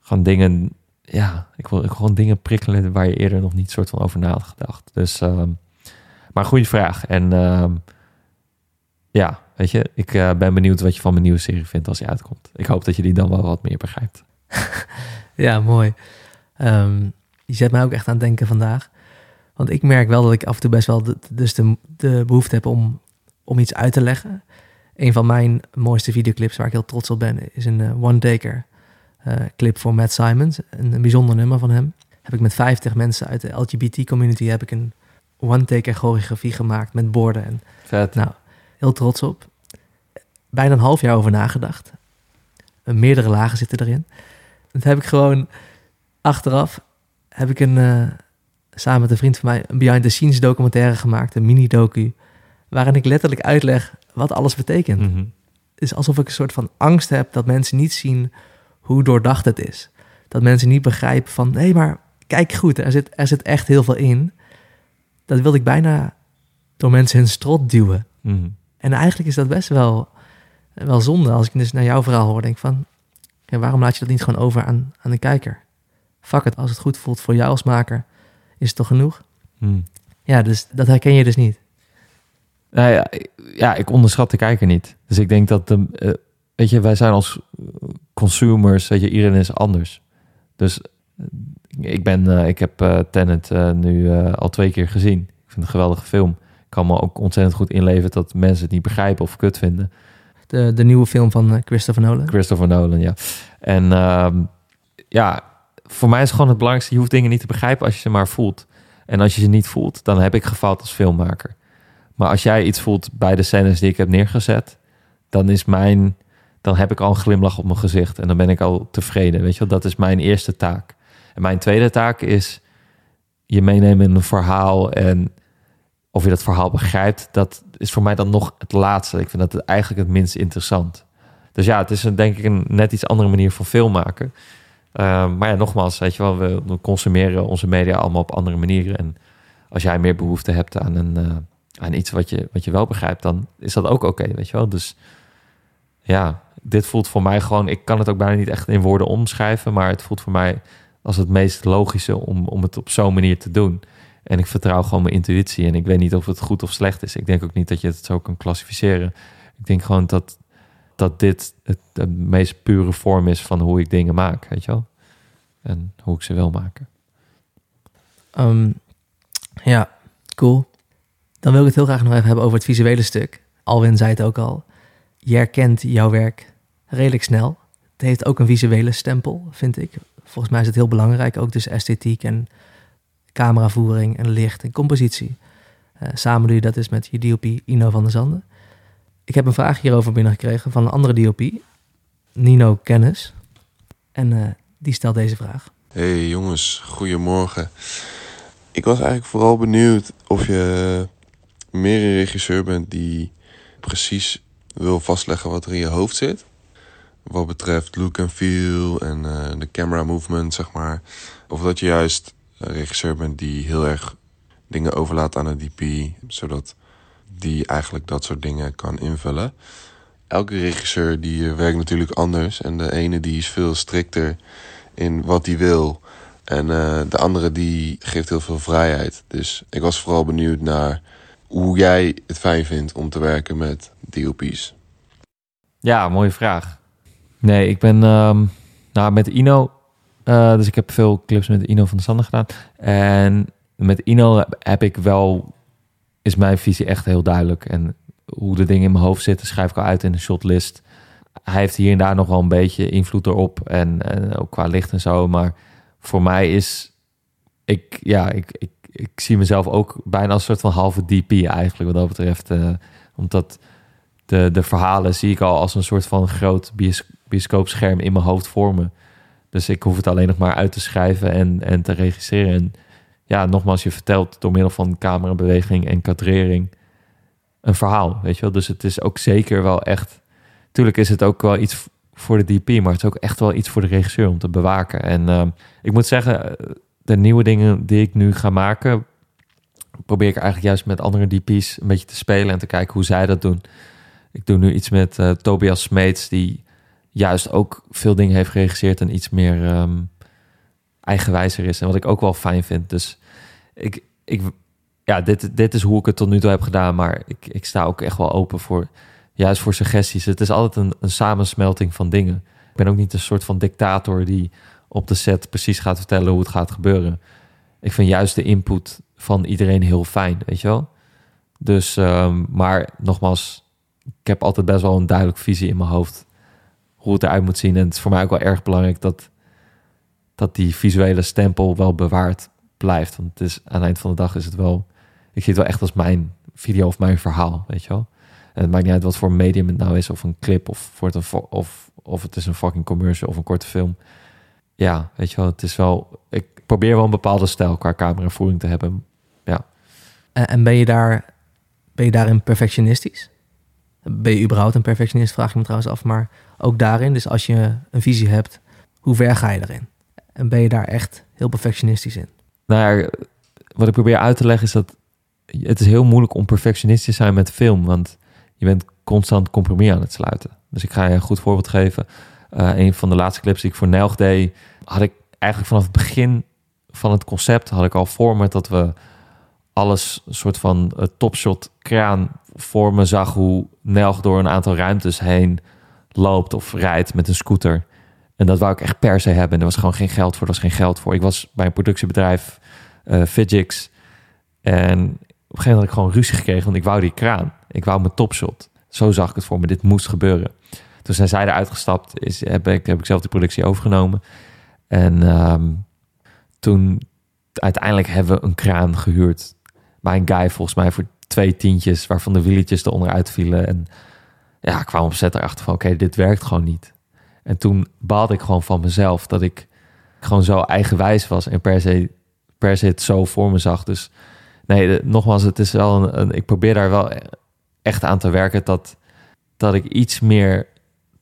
gewoon dingen, ja, ik wil gewoon dingen prikkelen waar je eerder nog niet soort van over na had gedacht. Dus, uh, maar goede vraag. En uh, ja, Weet je, ik uh, ben benieuwd wat je van mijn nieuwe serie vindt als die uitkomt. Ik hoop dat je die dan wel wat meer begrijpt. ja, mooi. Um, je zet mij ook echt aan het denken vandaag. Want ik merk wel dat ik af en toe best wel de, dus de, de behoefte heb om, om iets uit te leggen. Een van mijn mooiste videoclips waar ik heel trots op ben, is een uh, One Taker uh, clip voor Matt Simons. Een, een, bijzonder nummer van hem. Heb ik met 50 mensen uit de LGBT community heb ik een One Taker choreografie gemaakt met borden. En, Vet. Nou, heel trots op. Bijna een half jaar over nagedacht. Meerdere lagen zitten erin. Dat heb ik gewoon achteraf. Heb ik een, uh, samen met een vriend van mij een behind the scenes documentaire gemaakt. Een mini-docu. Waarin ik letterlijk uitleg wat alles betekent. Mm -hmm. Het is alsof ik een soort van angst heb dat mensen niet zien hoe doordacht het is. Dat mensen niet begrijpen van, hé, maar kijk goed, er zit, er zit echt heel veel in. Dat wilde ik bijna door mensen hun strot duwen. Mm -hmm. En eigenlijk is dat best wel, wel zonde als ik dus naar jouw verhaal hoor. Denk van, ja, waarom laat je dat niet gewoon over aan, aan de kijker? Fuck het, als het goed voelt voor jou als maker, is het toch genoeg? Hmm. Ja, dus dat herken je dus niet. Nou ja, ja, ik onderschat de kijker niet. Dus ik denk dat, de, uh, weet je, wij zijn als consumers, weet je, iedereen is anders. Dus ik ben, uh, ik heb uh, Tenet nu al twee keer gezien. Ik vind het een geweldige film kan me ook ontzettend goed inleven dat mensen het niet begrijpen of kut vinden. De, de nieuwe film van eh, Christopher Nolan. Christopher Nolan, ja. En uh, ja, voor mij is gewoon het belangrijkste, je hoeft dingen niet te begrijpen als je ze maar voelt. En als je ze niet voelt, dan heb ik gefaald als filmmaker. Maar als jij iets voelt bij de scènes die ik heb neergezet, dan is mijn, dan heb ik al een glimlach op mijn gezicht en dan ben ik al tevreden. Weet je wel, dat is mijn eerste taak. En mijn tweede taak is je meenemen in een verhaal en of je dat verhaal begrijpt, dat is voor mij dan nog het laatste. Ik vind dat het eigenlijk het minst interessant. Dus ja, het is een, denk ik een net iets andere manier van film maken. Ehm, maar ja, nogmaals, weet je wel, we, consumeren onze media allemaal op andere manieren. En als jij meer behoefte hebt aan, een, uh, aan iets wat je, wat je wel begrijpt, dan is dat ook oké, weet je wel. Dus ja, dit voelt voor mij gewoon, ik kan het ook bijna niet echt in woorden omschrijven, maar het voelt voor mij als het meest logische om, om het op zo'n manier te doen. En ik vertrouw gewoon mijn intuïtie. En ik weet niet of het goed of slecht is. Ik denk ook niet dat je het zo kan klassificeren. Ik denk gewoon dat, dat dit het, de meest pure vorm is van hoe ik dingen maak. Weet je wel? En hoe ik ze wil maken. Ehm, ja, cool. Dan wil ik het heel graag nog even hebben over het visuele stuk. Alwin zei het ook al. Je herkent jouw werk redelijk snel. Het heeft ook een visuele stempel, vind ik. Volgens mij is het heel belangrijk, ook dus esthetiek en cameravoering en licht en compositie. Uh, samen doe je dat dus met je DOP Ino van der Zanden. Ik heb een vraag hierover binnengekregen van een andere DOP, Nino Kennis. En uh, die stelt deze vraag. Hey jongens, goedemorgen. Ik was eigenlijk vooral benieuwd of je meer een regisseur bent die precies wil vastleggen wat er in je hoofd zit. Wat betreft look and feel en uh, de camera movement, zeg maar. Of dat je juist regisseur bent die heel erg dingen overlaat aan een DP, zodat die eigenlijk dat soort dingen kan invullen. Elke regisseur die eh, werkt natuurlijk anders en de ene die is veel strikter in wat hij wil en uh, de andere die geeft heel veel vrijheid. Dus ik was vooral benieuwd naar hoe jij het fijn vindt om te werken met DOP's. Ja, mooie vraag. Nee, ik ben um, nou, met Ino uh, dus ik heb veel clips met Ino van de Sander gedaan. En met Ino heb ik wel, is mijn visie echt heel duidelijk. En hoe de dingen in mijn hoofd zitten, schrijf ik al uit in de shotlist. Hij heeft hier en daar nog wel een beetje invloed erop. En, en ook qua licht en zo. Maar voor mij is, ik, ja, ik, ik, ik zie mezelf ook bijna als een soort van halve DP eigenlijk, wat dat betreft. Uh, omdat de, de verhalen zie ik al als een soort van groot bios, bioscoopscherm in mijn hoofd vormen. Dus ik hoef het alleen nog maar uit te schrijven en, en te regisseren. En ja, nogmaals, je vertelt door middel van camerabeweging en kadrering een verhaal, weet je wel. Dus het is ook zeker wel echt... Tuurlijk is het ook wel iets voor de DP, maar het is ook echt wel iets voor de regisseur om te bewaken. En uh, ik moet zeggen, de nieuwe dingen die ik nu ga maken, probeer ik eigenlijk juist met andere DP's een beetje te spelen en te kijken hoe zij dat doen. Ik doe nu iets met uh, Tobias Smeets, die juist ook veel dingen heeft geregisseerd en iets meer um, eigenwijzer is. En wat ik ook wel fijn vind. Dus ik, ik, ja, dit, dit is hoe ik het tot nu toe heb gedaan. Maar ik, ik sta ook echt wel open voor, juist voor suggesties. Het is altijd een, een samensmelting van dingen. Ik ben ook niet een soort van dictator die op de set precies gaat vertellen hoe het gaat gebeuren. Ik vind juist de input van iedereen heel fijn, weet je wel. Dus, um, maar nogmaals, ik heb altijd best wel een duidelijk visie in mijn hoofd hoe het eruit moet zien. En het is voor mij ook wel erg belangrijk dat, dat die visuele stempel wel bewaard blijft. Want het is, aan het eind van de dag is het wel... Ik zie het wel echt als mijn video of mijn verhaal, weet je wel. En het maakt niet uit wat voor medium het nou is, of een clip, of, voor het een, of, of het is een fucking commercial of een korte film. Ja, weet je wel, het is wel... Ik probeer wel een bepaalde stijl qua cameravoering te hebben, ja. En ben je, daar, ben je daarin perfectionistisch? Ben je überhaupt een perfectionist, vraag je me trouwens af. Maar ook daarin, dus als je een visie hebt, hoe ver ga je erin? En ben je daar echt heel perfectionistisch in? Nou wat ik probeer uit te leggen is dat het is heel moeilijk om perfectionistisch te zijn met film, want je bent constant compromis aan het sluiten. Dus ik ga je een goed voorbeeld geven. Uh, een van de laatste clips die ik voor Nelg deed, had ik eigenlijk vanaf het begin van het concept had ik al voor me dat we alles een soort van uh, topshot kraan voor me zag hoe Nelg door een aantal ruimtes heen loopt of rijdt met een scooter. En dat wou ik echt per se hebben. En er was gewoon geen geld voor. Er was geen geld voor. Ik was bij een productiebedrijf, uh. En op een gegeven moment had ik gewoon ruzie gekregen, want ik wou die kraan. Ik wou mijn topshot. Zo zag ik het voor me. Dit moest gebeuren. Toen zijn zij eruit gestapt, is, heb, ik, heb ik zelf de productie overgenomen. En um, toen uiteindelijk hebben we een kraan gehuurd. Bij een guy volgens mij voor twee tientjes, waarvan de wieletjes eronder uitvielen. En ja, ik kwam op set erachter van, oké, dit werkt gewoon niet. En toen baalde ik gewoon van mezelf dat ik gewoon zo eigenwijs was en per se, per se het zo voor me zag. Dus nee, nogmaals, het is wel een, ik probeer daar wel echt aan te werken dat, dat ik iets meer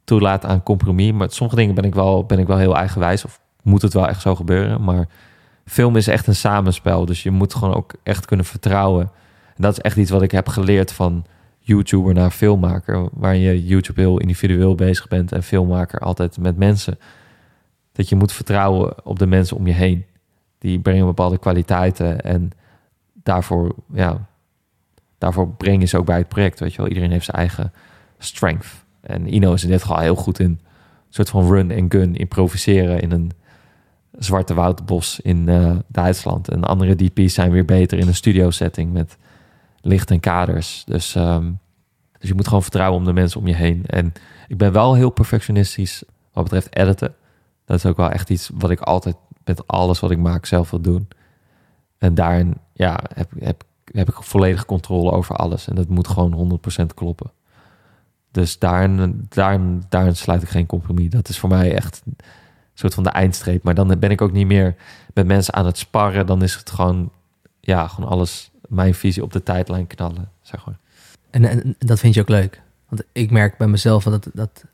toelaat aan compromis. Maar sommige dingen ben ik wel, ben ik wel heel eigenwijs. Of moet het wel echt zo gebeuren. Maar film is echt een samenspel. Dus je moet gewoon ook echt kunnen vertrouwen. En dat is echt iets wat ik heb geleerd van YouTuber naar filmmaker. Waar je YouTube heel individueel bezig bent en filmmaker altijd met mensen. Dat je moet vertrouwen op de mensen om je heen. Die brengen bepaalde kwaliteiten en daarvoor, ja, daarvoor breng je ze ook bij het project. Weet je wel, iedereen heeft zijn eigen strength. En Ino is in dit geval heel goed in een soort van run en gun improviseren in een zwarte woudbos in uh, Duitsland. En andere DP's zijn weer beter in een studio setting met licht en kaders. Dus, um, dus je moet gewoon vertrouwen om de mensen om je heen. En ik ben wel heel perfectionistisch wat betreft editen. Dat is ook wel echt iets wat ik altijd met alles wat ik maak zelf wil doen. En daarin ja, heb, heb, heb ik volledige controle over alles. En dat moet gewoon 100% kloppen. Dus daarin, daarin, daarin sluit ik geen compromis. Dat is voor mij echt een soort van de eindstreep. Maar dan ben ik ook niet meer met mensen aan het sparren. Dan is het gewoon, ja, gewoon alles, mijn visie op de tijdlijn knallen, zeg maar. En, en dat vind je ook leuk? Want ik merk bij mezelf dat, dat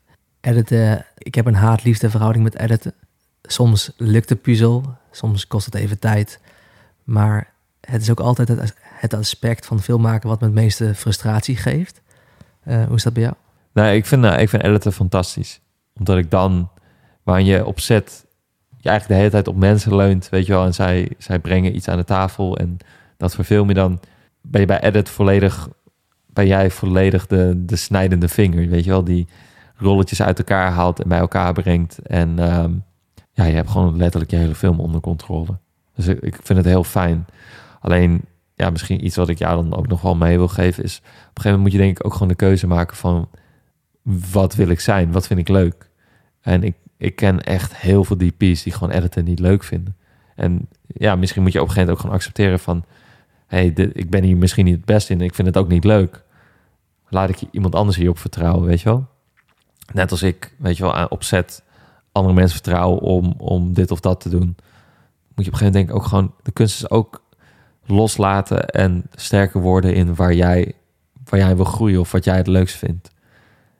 editen... Ik heb een haat-liefde verhouding met editen. Soms lukt de puzzel, soms kost het even tijd. Maar het is ook altijd het, aspect van filmmaken wat me het meeste frustratie geeft. Uh, hoe is dat bij jou? Nee, ik vind, uh, ik vind editen fantastisch. Omdat ik dan, waar je op zet, je eigenlijk de hele tijd op mensen leunt, weet je wel. En zij, zij brengen iets aan de tafel en dat verfilm je dan. Ben je bij edit volledig, ben jij volledig de, de snijdende vinger, weet je wel. Die rolletjes uit elkaar haalt en bij elkaar brengt. En um, ja, je hebt gewoon letterlijk je hele film onder controle. Dus ik, ik vind het heel fijn. Alleen, ja, misschien iets wat ik jou dan ook nog wel mee wil geven is... op een gegeven moment moet je denk ik ook gewoon de keuze maken van... wat wil ik zijn? Wat vind ik leuk? En ik, ik ken echt heel veel DP's die gewoon editen niet leuk vinden. En ja, misschien moet je op een gegeven moment ook gewoon accepteren van... hey, ik ben hier misschien niet het beste in. Ik vind het ook niet leuk. Laat ik iemand anders hierop vertrouwen, weet je wel? Net als ik, weet je wel, opzet andere mensen vertrouwen om, om dit of dat te doen. Moet je op een gegeven moment ook gewoon... de kunst is ook loslaten en sterker worden in waar jij, waar jij wil groeien of wat jij het leukst vindt.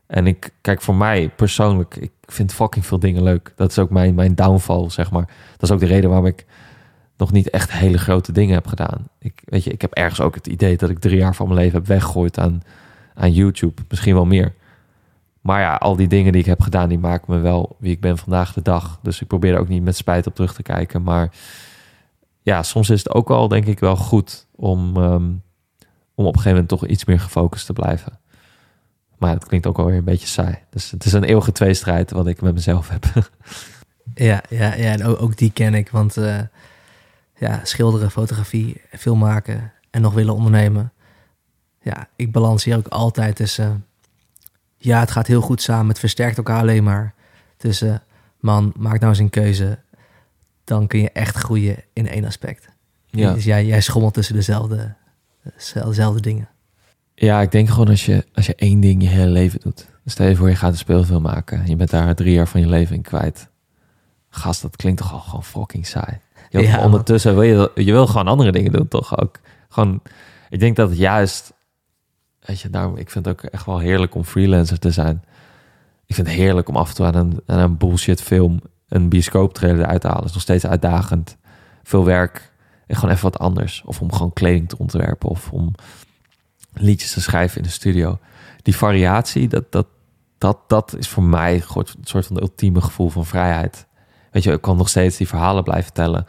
En ik, kijk, voor mij persoonlijk, ik vind fucking veel dingen leuk. Dat is ook mijn, mijn downfall, zeg maar. Dat is ook de reden waarom ik nog niet echt hele grote dingen heb gedaan. Ik, weet je, ik heb ergens ook het idee dat ik drie jaar van mijn leven heb weggegooid aan, aan YouTube. Misschien wel meer. Maar ja, al die dingen die ik heb gedaan, die maken me wel wie ik ben vandaag de dag. Dus ik probeer er ook niet met spijt op terug te kijken. Maar ja, soms is het ook wel, denk ik, wel goed om, um, om op een gegeven moment toch iets meer gefocust te blijven. Maar het klinkt ook wel weer een beetje saai. Dus het is een eeuwige tweestrijd wat ik met mezelf heb. ja, ja, ja, en ook, die ken ik. Want uh, ja, schilderen, fotografie, film maken en nog willen ondernemen. Ja, ik balanceer ook altijd tussen... ja, het gaat heel goed samen. Het versterkt elkaar alleen maar. Tussen, man, maak nou eens een keuze dan kun je echt groeien in één aspect. Ja. Dus jij, jij schommelt tussen dezelfde, dezelfde dingen. Ja, ik denk gewoon als je, als je één ding je hele leven doet. Stel je voor, je gaat een speelfilm maken. Je bent daar drie jaar van je leven in kwijt. Gast, dat klinkt toch al gewoon fucking saai. Je ja, ondertussen wil je, je wil gewoon andere dingen doen, toch ook? Gewoon, ik denk dat het juist, weet je, daarom, ik vind het ook echt wel heerlijk om freelancer te zijn. Ik vind het heerlijk om af en toe aan een, aan een bullshit film een bioscooptrailer eruit te halen. is nog steeds uitdagend. Veel werk en gewoon even wat anders. Of om gewoon kleding te ontwerpen of om liedjes te schrijven in de studio. Die variatie, dat, dat, dat, dat is voor mij een soort van de ultieme gevoel van vrijheid. Weet je, ik kan nog steeds die verhalen blijven tellen.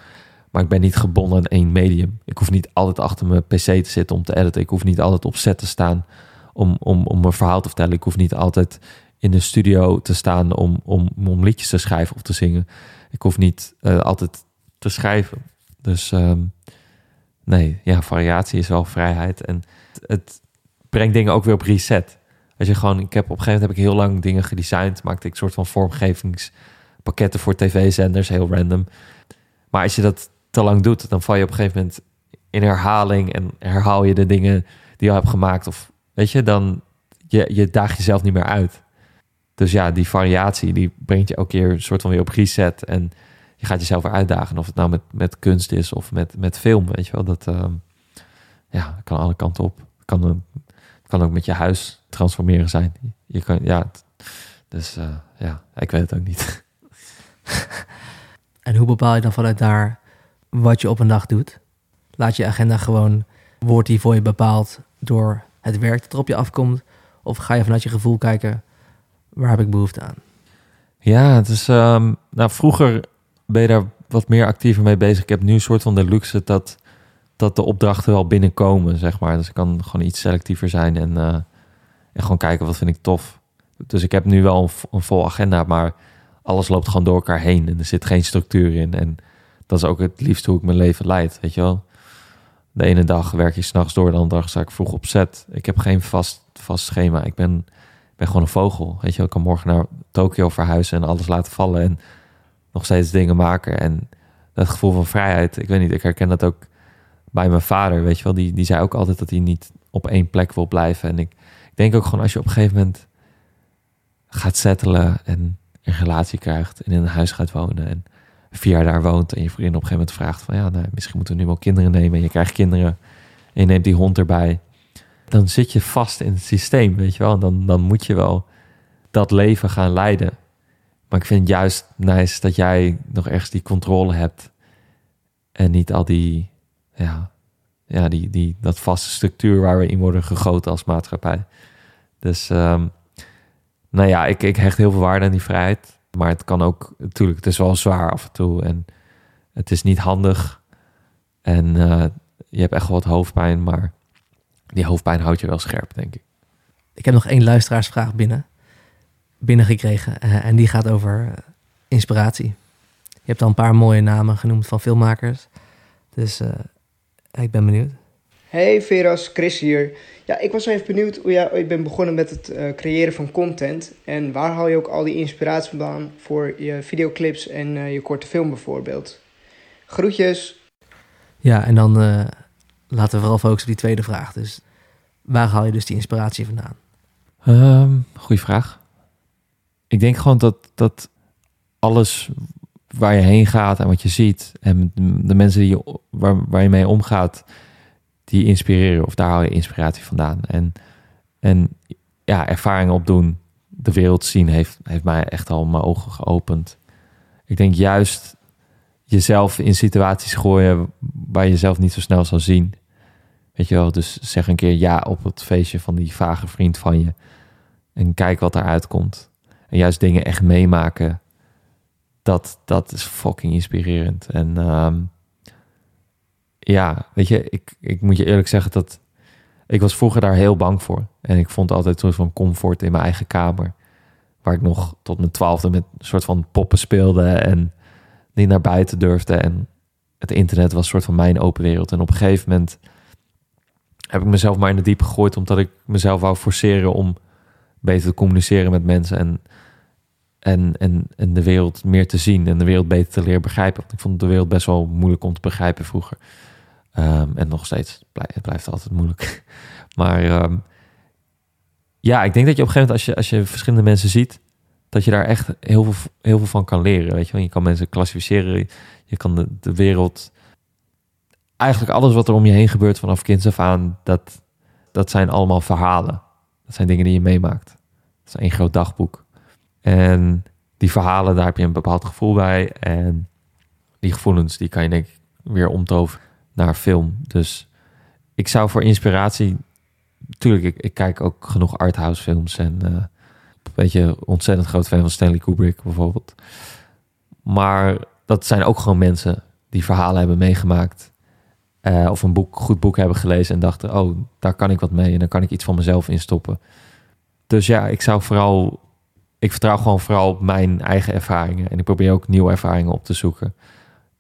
Maar ik ben niet gebonden aan één medium. Ik hoef niet altijd achter mijn pc te zitten om te editen. Ik hoef niet altijd op set te staan om, om, om een verhaal te vertellen. Ik hoef niet altijd in de studio te staan om, om, om liedjes te schrijven of te zingen. Ik hoef niet uh, altijd te schrijven. Dus um, nee, ja, variatie is wel vrijheid. En het, brengt dingen ook weer op reset. Als je gewoon, ik heb op een gegeven moment heb ik heel lang dingen gedesigned, maakte ik een soort van vormgevingspakketten voor tv-zenders, heel random. Maar als je dat te lang doet, dan val je op een gegeven moment in herhaling en herhaal je de dingen die je hebt gemaakt. Of weet je, dan je, je daag jezelf niet meer uit. Dus ja, die variatie die brengt je elke keer een soort van weer op reset. En je gaat jezelf weer uitdagen. Of het nou met, met kunst is of met, met film, weet je wel. Dat uh, ja, kan alle kanten op. Kan, kan ook met je huis transformeren zijn. Je kan, ja, Dus uh, ja, ik weet het ook niet. en hoe bepaal je dan vanuit daar wat je op een dag doet? Laat je agenda gewoon, wordt die voor je bepaald door het werk dat er op je afkomt? Of ga je vanuit je gevoel kijken, waar heb ik behoefte aan? Ja, het is, um, nou vroeger ben je daar wat meer actiever mee bezig. Ik heb nu een soort van de luxe dat, dat de opdrachten wel binnenkomen, zeg maar. Dus ik kan gewoon iets selectiever zijn en, uh, en gewoon kijken wat vind ik tof. Dus ik heb nu wel een, een, vol agenda, maar alles loopt gewoon door elkaar heen en er zit geen structuur in. En dat is ook het liefst hoe ik mijn leven leid, weet je wel. De ene dag werk je s'nachts door, de andere dag sta ik vroeg op set. Ik heb geen vast, vast schema. Ik ben, ben gewoon een vogel, weet je wel. Ik kan morgen naar Tokio verhuizen en alles laten vallen en nog steeds dingen maken. En dat gevoel van vrijheid, ik weet niet, ik herken dat ook bij mijn vader, weet je wel. Die, die zei ook altijd dat hij niet op één plek wil blijven. En ik, ik denk ook gewoon als je op een gegeven moment gaat settelen en een relatie krijgt en in een huis gaat wonen en vier jaar daar woont en je vriendin op een gegeven moment vraagt van ja, nou, misschien moeten we nu wel kinderen nemen en je krijgt kinderen en je neemt die hond erbij, dan zit je vast in het systeem, weet je wel. Dan, dan moet je wel dat leven gaan leiden. Maar ik vind het juist nice dat jij nog ergens die controle hebt en niet al die, ja, ja die, die, dat vaste structuur waar we in worden gegoten als maatschappij. Dus um, nou ja, ik, ik hecht heel veel waarde aan die vrijheid. Maar het kan ook, natuurlijk, het is wel zwaar af en toe. En het is niet handig. En uh, je hebt echt wat hoofdpijn, maar die hoofdpijn houdt je wel scherp, denk ik. Ik heb nog één luisteraarsvraag binnen, binnengekregen. Uh, en die gaat over uh, inspiratie. Je hebt al een paar mooie namen genoemd van filmmakers. Dus ik ben benieuwd. Hey Veras, Chris hier. Ja, ik was even benieuwd hoe jij ooit bent begonnen met het uh, creëren van content. En waar haal je ook al die inspiratie vandaan voor je videoclips en uh, je korte film bijvoorbeeld? Groetjes. Ja, en dan uh, laten we vooral focussen op die tweede vraag. Dus waar haal je dus die inspiratie vandaan? Um, goeie vraag. Ik denk gewoon dat, dat alles waar je heen gaat en wat je ziet... en de mensen die je, waar, waar je mee omgaat die inspireren of daar haal je inspiratie vandaan. En, en ja, ervaringen opdoen, de wereld zien, heeft, heeft mij echt al mijn ogen geopend. Ik denk juist jezelf in situaties gooien waar je jezelf niet zo snel zal zien. Weet je wel, dus zeg een keer ja op het feestje van die vage vriend van je. En kijk wat eruit komt. En juist dingen echt meemaken. Dat, dat is fucking inspirerend. En um, ja, weet je, ik, ik moet je eerlijk zeggen dat ik was vroeger daar heel bang voor. En ik vond altijd een soort van comfort in mijn eigen kamer. Waar ik nog tot mijn twaalfde met een soort van poppen speelde en niet naar buiten durfde. En het internet was een soort van mijn open wereld. En op een gegeven moment heb ik mezelf maar in de diep gegooid, omdat ik mezelf wou forceren om beter te communiceren met mensen en, en, en, en de wereld meer te zien en de wereld beter te leren begrijpen. Want ik vond de wereld best wel moeilijk om te begrijpen vroeger. Um, en nog steeds, het blijft altijd moeilijk. Maar um, ja, ik denk dat je op een gegeven moment, als je, als je verschillende mensen ziet, dat je daar echt heel veel, heel veel van kan leren. Weet je wel? Je kan mensen klassificeren, je kan de, de wereld, eigenlijk alles wat er om je heen gebeurt vanaf kinds af aan, dat, dat zijn allemaal verhalen. Dat zijn dingen die je meemaakt. Dat is één groot dagboek. En die verhalen, daar heb je een bepaald gevoel bij. En die gevoelens, die kan je denk ik weer omtoveren naar film. Dus ik zou voor inspiratie. Tuurlijk, ik, kijk ook genoeg arthouse films en uh, weet je, ontzettend groot fan van Stanley Kubrick bijvoorbeeld. Maar dat zijn ook gewoon mensen die verhalen hebben meegemaakt. Uh, of een boek, goed boek hebben gelezen en dachten: oh, daar kan ik wat mee en dan kan ik iets van mezelf in stoppen. Dus ja, ik zou vooral. Ik vertrouw gewoon vooral op mijn eigen ervaringen. En ik probeer ook nieuwe ervaringen op te zoeken.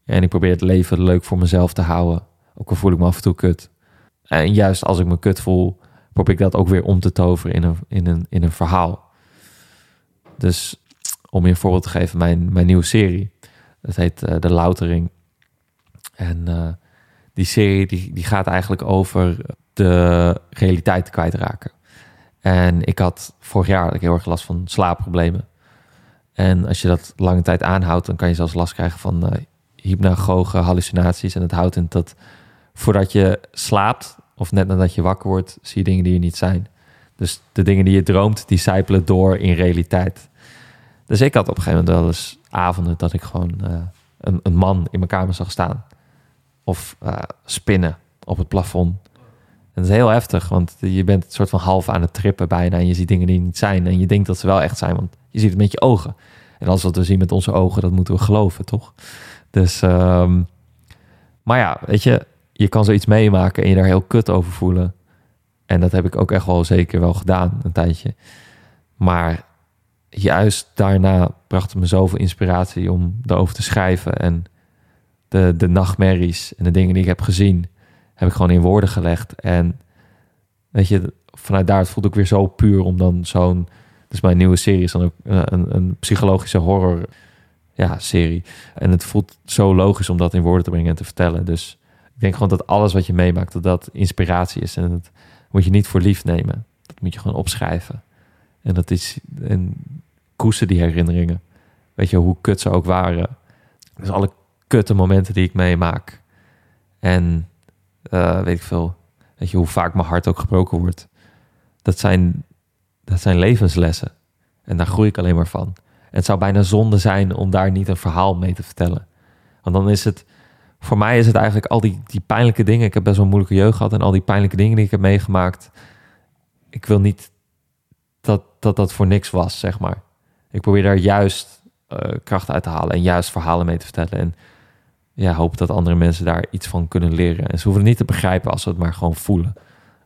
En ik probeer het leven leuk voor mezelf te houden. Ook al voel ik me af en toe kut. En juist als ik me kut voel, probeer ik dat ook weer om te toveren in een, in een, in een verhaal. Dus om je een voorbeeld te geven, mijn, mijn nieuwe serie. Dat heet uh, De Loutering. En uh, die serie die, die gaat eigenlijk over de realiteit kwijtraken. En ik had vorig jaar heel erg last van slaapproblemen. En als je dat lange tijd aanhoudt, dan kan je zelfs last krijgen van uh, hypnagoge hallucinaties. En het houdt in dat voordat je slaapt of net nadat je wakker wordt, zie je dingen die er niet zijn. Dus de dingen die je droomt, die sijpelen door in realiteit. Dus ik had op een gegeven moment wel eens avonden dat ik gewoon een, een, man in mijn kamer zag staan. Of spinnen op het plafond. En dat is heel heftig, want je bent een soort van half aan het trippen bijna. En je ziet dingen die niet zijn. En je denkt dat ze wel echt zijn, want je ziet het met je ogen. En alles wat we zien met onze ogen, dat moeten we geloven, toch? Dus, um, maar ja, weet je, je kan zoiets meemaken en je daar heel kut over voelen. En dat heb ik ook echt wel zeker wel gedaan, een tijdje. Maar juist daarna bracht het me zoveel inspiratie om erover te schrijven. En de, de nachtmerries en de dingen die ik heb gezien, heb ik gewoon in woorden gelegd. En weet je, vanuit daar het voelt ook weer zo puur om dan zo'n dus mijn nieuwe serie is dan ook eh, een, een psychologische horror ja, serie. En het voelt zo logisch om dat in woorden te brengen en te vertellen. Dus ik denk gewoon dat alles wat je meemaakt, dat dat inspiratie is. En dat moet je niet voor lief nemen. Dat moet je gewoon opschrijven. En dat is, en koester die herinneringen. Weet je, hoe kut ze ook waren. Dus alle kutte momenten die ik meemaak. En uh, weet ik veel, weet je, hoe vaak mijn hart ook gebroken wordt. Dat zijn dat zijn levenslessen. En daar groei ik alleen maar van. En het zou bijna zonde zijn om daar niet een verhaal mee te vertellen. Want dan is het, voor mij is het eigenlijk al die, die pijnlijke dingen. Ik heb best wel een moeilijke jeugd gehad en al die pijnlijke dingen die ik heb meegemaakt. Ik wil niet dat dat, dat voor niks was, zeg maar. Ik probeer daar juist uh, kracht uit te halen en juist verhalen mee te vertellen. En ja, hoop dat andere mensen daar iets van kunnen leren. En ze hoeven niet te begrijpen als ze het maar gewoon voelen.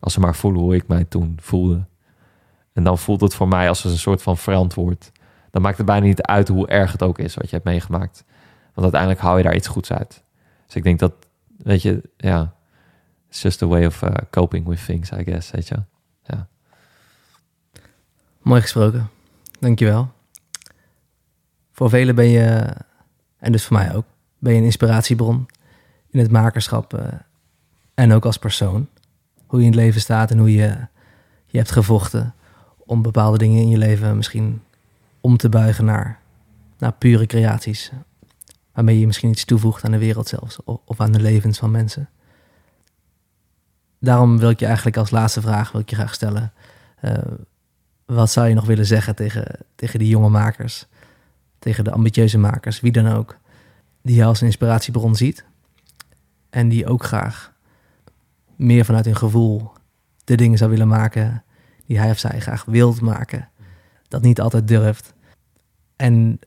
Als ze maar voelen hoe ik mij toen voelde. En dan voelt het voor mij als een soort van verantwoord. Dan maakt het bijna niet uit hoe erg het ook is wat je hebt meegemaakt. Want uiteindelijk hou je daar iets goeds uit. Dus ik denk dat, weet je, ja, it's just a way of uh, coping with things, I guess, weet je. Ja. Mooi gesproken. Dankjewel. Voor velen ben je, en dus voor mij ook, ben je een inspiratiebron in het makerschap uh, en ook als persoon. Hoe je in het leven staat en hoe je, je hebt gevochten om bepaalde dingen in je leven misschien om te buigen naar, naar pure creaties. Waarmee je misschien iets toevoegt aan de wereld zelfs, of aan de levens van mensen. Daarom wil ik je eigenlijk als laatste vraag wil ik je graag stellen. Uh, wat zou je nog willen zeggen tegen, tegen die jonge makers, tegen de ambitieuze makers, wie dan ook, die je als een inspiratiebron ziet en die ook graag meer vanuit hun gevoel de dingen zou willen maken die hij of zij graag wilt maken, dat niet altijd durft en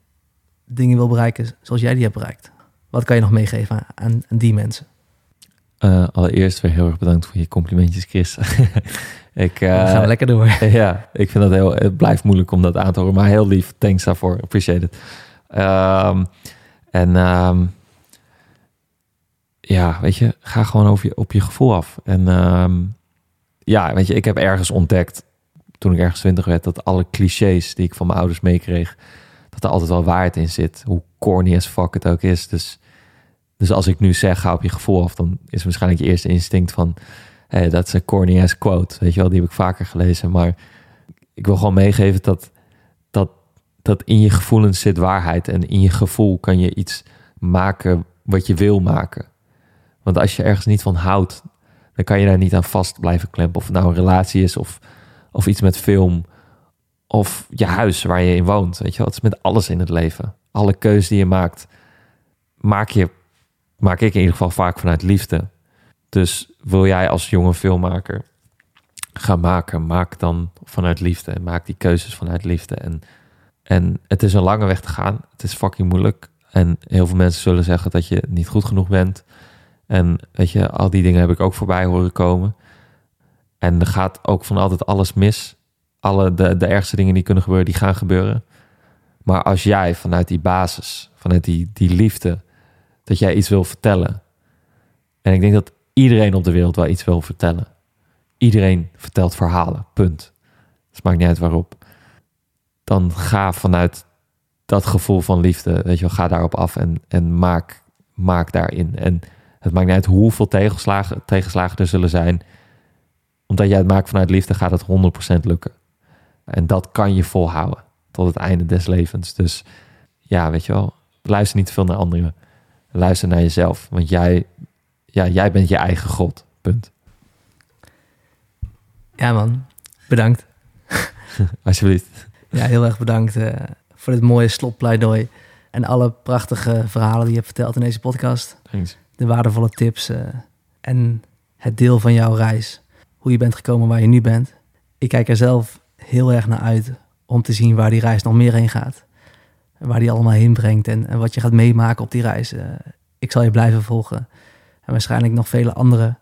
dingen wil bereiken zoals jij die hebt bereikt. Wat kan je nog meegeven aan, aan die mensen? Uh, allereerst weer heel erg bedankt voor je complimentjes, Chris. ik, uh, We gaan lekker door. ja, ik vind dat heel, het blijft moeilijk om dat aan te horen, maar heel lief. Thanks daarvoor, appreciate it. Um, en um, ja, weet je, ga gewoon over je, op je gevoel af. En um, ja, weet je, ik heb ergens ontdekt toen ik ergens twintig werd, dat alle clichés die ik van mijn ouders meekreeg, dat er altijd wel waarheid in zit. Hoe corny as fuck het ook is. Dus, dus als ik nu zeg, ga op je gevoel af, dan is waarschijnlijk je eerste instinct van, hey, dat is een corny as quote. Weet je wel, die heb ik vaker gelezen. Maar ik wil gewoon meegeven dat, dat, dat in je gevoelens zit waarheid. En in je gevoel kan je iets maken wat je wil maken. Want als je ergens niet van houdt, dan kan je daar niet aan vast blijven klempen. Of het nou een relatie is of of iets met film. Of je huis waar je in woont. Weet je het is met alles in het leven. Alle keuzes die je maakt, maak, je, maak ik in ieder geval vaak vanuit liefde. Dus wil jij als jonge filmmaker gaan maken, maak dan vanuit liefde. Maak die keuzes vanuit liefde. En, en het is een lange weg te gaan. Het is fucking moeilijk. En heel veel mensen zullen zeggen dat je niet goed genoeg bent. En weet je, al die dingen heb ik ook voorbij horen komen. En er gaat ook van altijd alles mis. Alle de, de ergste dingen die kunnen gebeuren, die gaan gebeuren. Maar als jij vanuit die basis, vanuit die, die liefde, dat jij iets wil vertellen. En ik denk dat iedereen op de wereld wel iets wil vertellen. Iedereen vertelt verhalen, punt. Dus maakt niet uit waarop. Dan ga vanuit dat gevoel van liefde, weet je wel, ga daarop af en, en maak, maak daarin. En het maakt niet uit hoeveel tegenslagen, tegenslagen er zullen zijn omdat jij het maakt vanuit liefde, gaat het 100% lukken. En dat kan je volhouden tot het einde des levens. Dus ja, weet je wel, luister niet te veel naar anderen. Luister naar jezelf, want jij, ja, jij bent je eigen God. Punt. Ja man, bedankt. Alsjeblieft. Ja, heel erg bedankt uh, voor dit mooie slotpleidooi. En alle prachtige verhalen die je hebt verteld in deze podcast. Thanks. De waardevolle tips uh, en het deel van jouw reis. Hoe je bent gekomen waar je nu bent. Ik kijk er zelf heel erg naar uit om te zien waar die reis nog meer heen gaat. Waar die allemaal heen brengt en, en wat je gaat meemaken op die reis. Uh, ik zal je blijven volgen. En waarschijnlijk nog vele andere.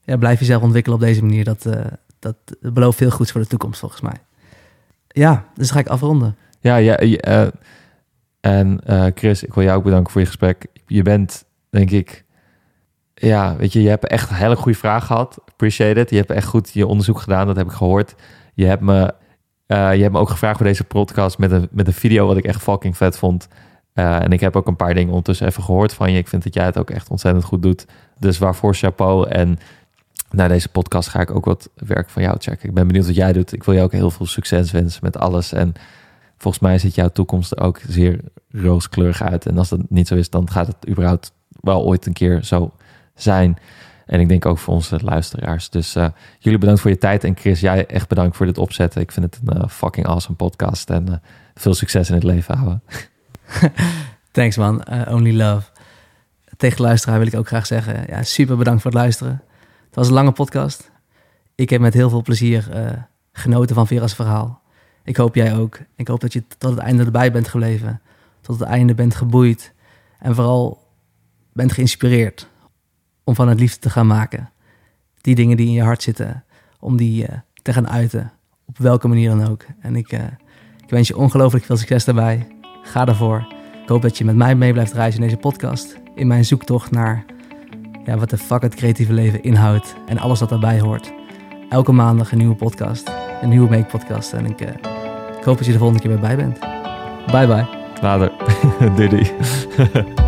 Ja, blijf jezelf ontwikkelen op deze manier. Dat, uh, dat belooft veel goeds voor de toekomst volgens mij. Ja, dus ga ik afronden. Ja, ja uh, en Chris, ik wil jou ook bedanken voor je gesprek. Je bent, denk ik, ja, weet je, je hebt echt een hele goede vraag gehad. Appreciate it. Je hebt echt goed je onderzoek gedaan, dat heb ik gehoord. Je hebt me, uh, je hebt me ook gevraagd voor deze podcast met een, met een video wat ik echt fucking vet vond. Uh, en ik heb ook een paar dingen ondertussen even gehoord van je. Ik vind dat jij het ook echt ontzettend goed doet. Dus waarvoor chapeau. En na deze podcast ga ik ook wat werk van jou checken. Ik ben benieuwd wat jij doet. Ik wil je ook heel veel succes wensen met alles. En volgens mij ziet jouw toekomst er ook zeer rooskleurig uit. En als dat niet zo is, dan gaat het überhaupt wel ooit een keer zo zijn. En ik denk ook voor onze luisteraars. Dus uh, jullie bedankt voor je tijd. En Chris, jij echt bedankt voor dit opzetten. Ik vind het een uh, fucking awesome podcast. En uh, veel succes in het leven houden. Thanks man, only love. Tegen de luisteraar wil ik ook graag zeggen, ja, super bedankt voor het luisteren. Het was een lange podcast. Ik heb met heel veel plezier genoten van Vera's verhaal. Ik hoop jij ook. Ik hoop dat je tot het einde erbij bent gebleven. Tot het einde bent geboeid. En vooral bent geïnspireerd om van het liefde te gaan maken. Die dingen die in je hart zitten, om die uh, te gaan uiten. Op welke manier dan ook. En ik, uh, ik wens je ongelooflijk veel succes daarbij. Ga daarvoor. Ik hoop dat je met mij mee blijft reizen in deze podcast. In mijn zoektocht naar ja, wat de fuck het creatieve leven inhoudt. En alles wat daarbij hoort. Elke maandag een nieuwe podcast. Een nieuwe Make podcast. En ik, ik hoop dat je de volgende keer weer bij bent. Bye bye. Later. doei doei.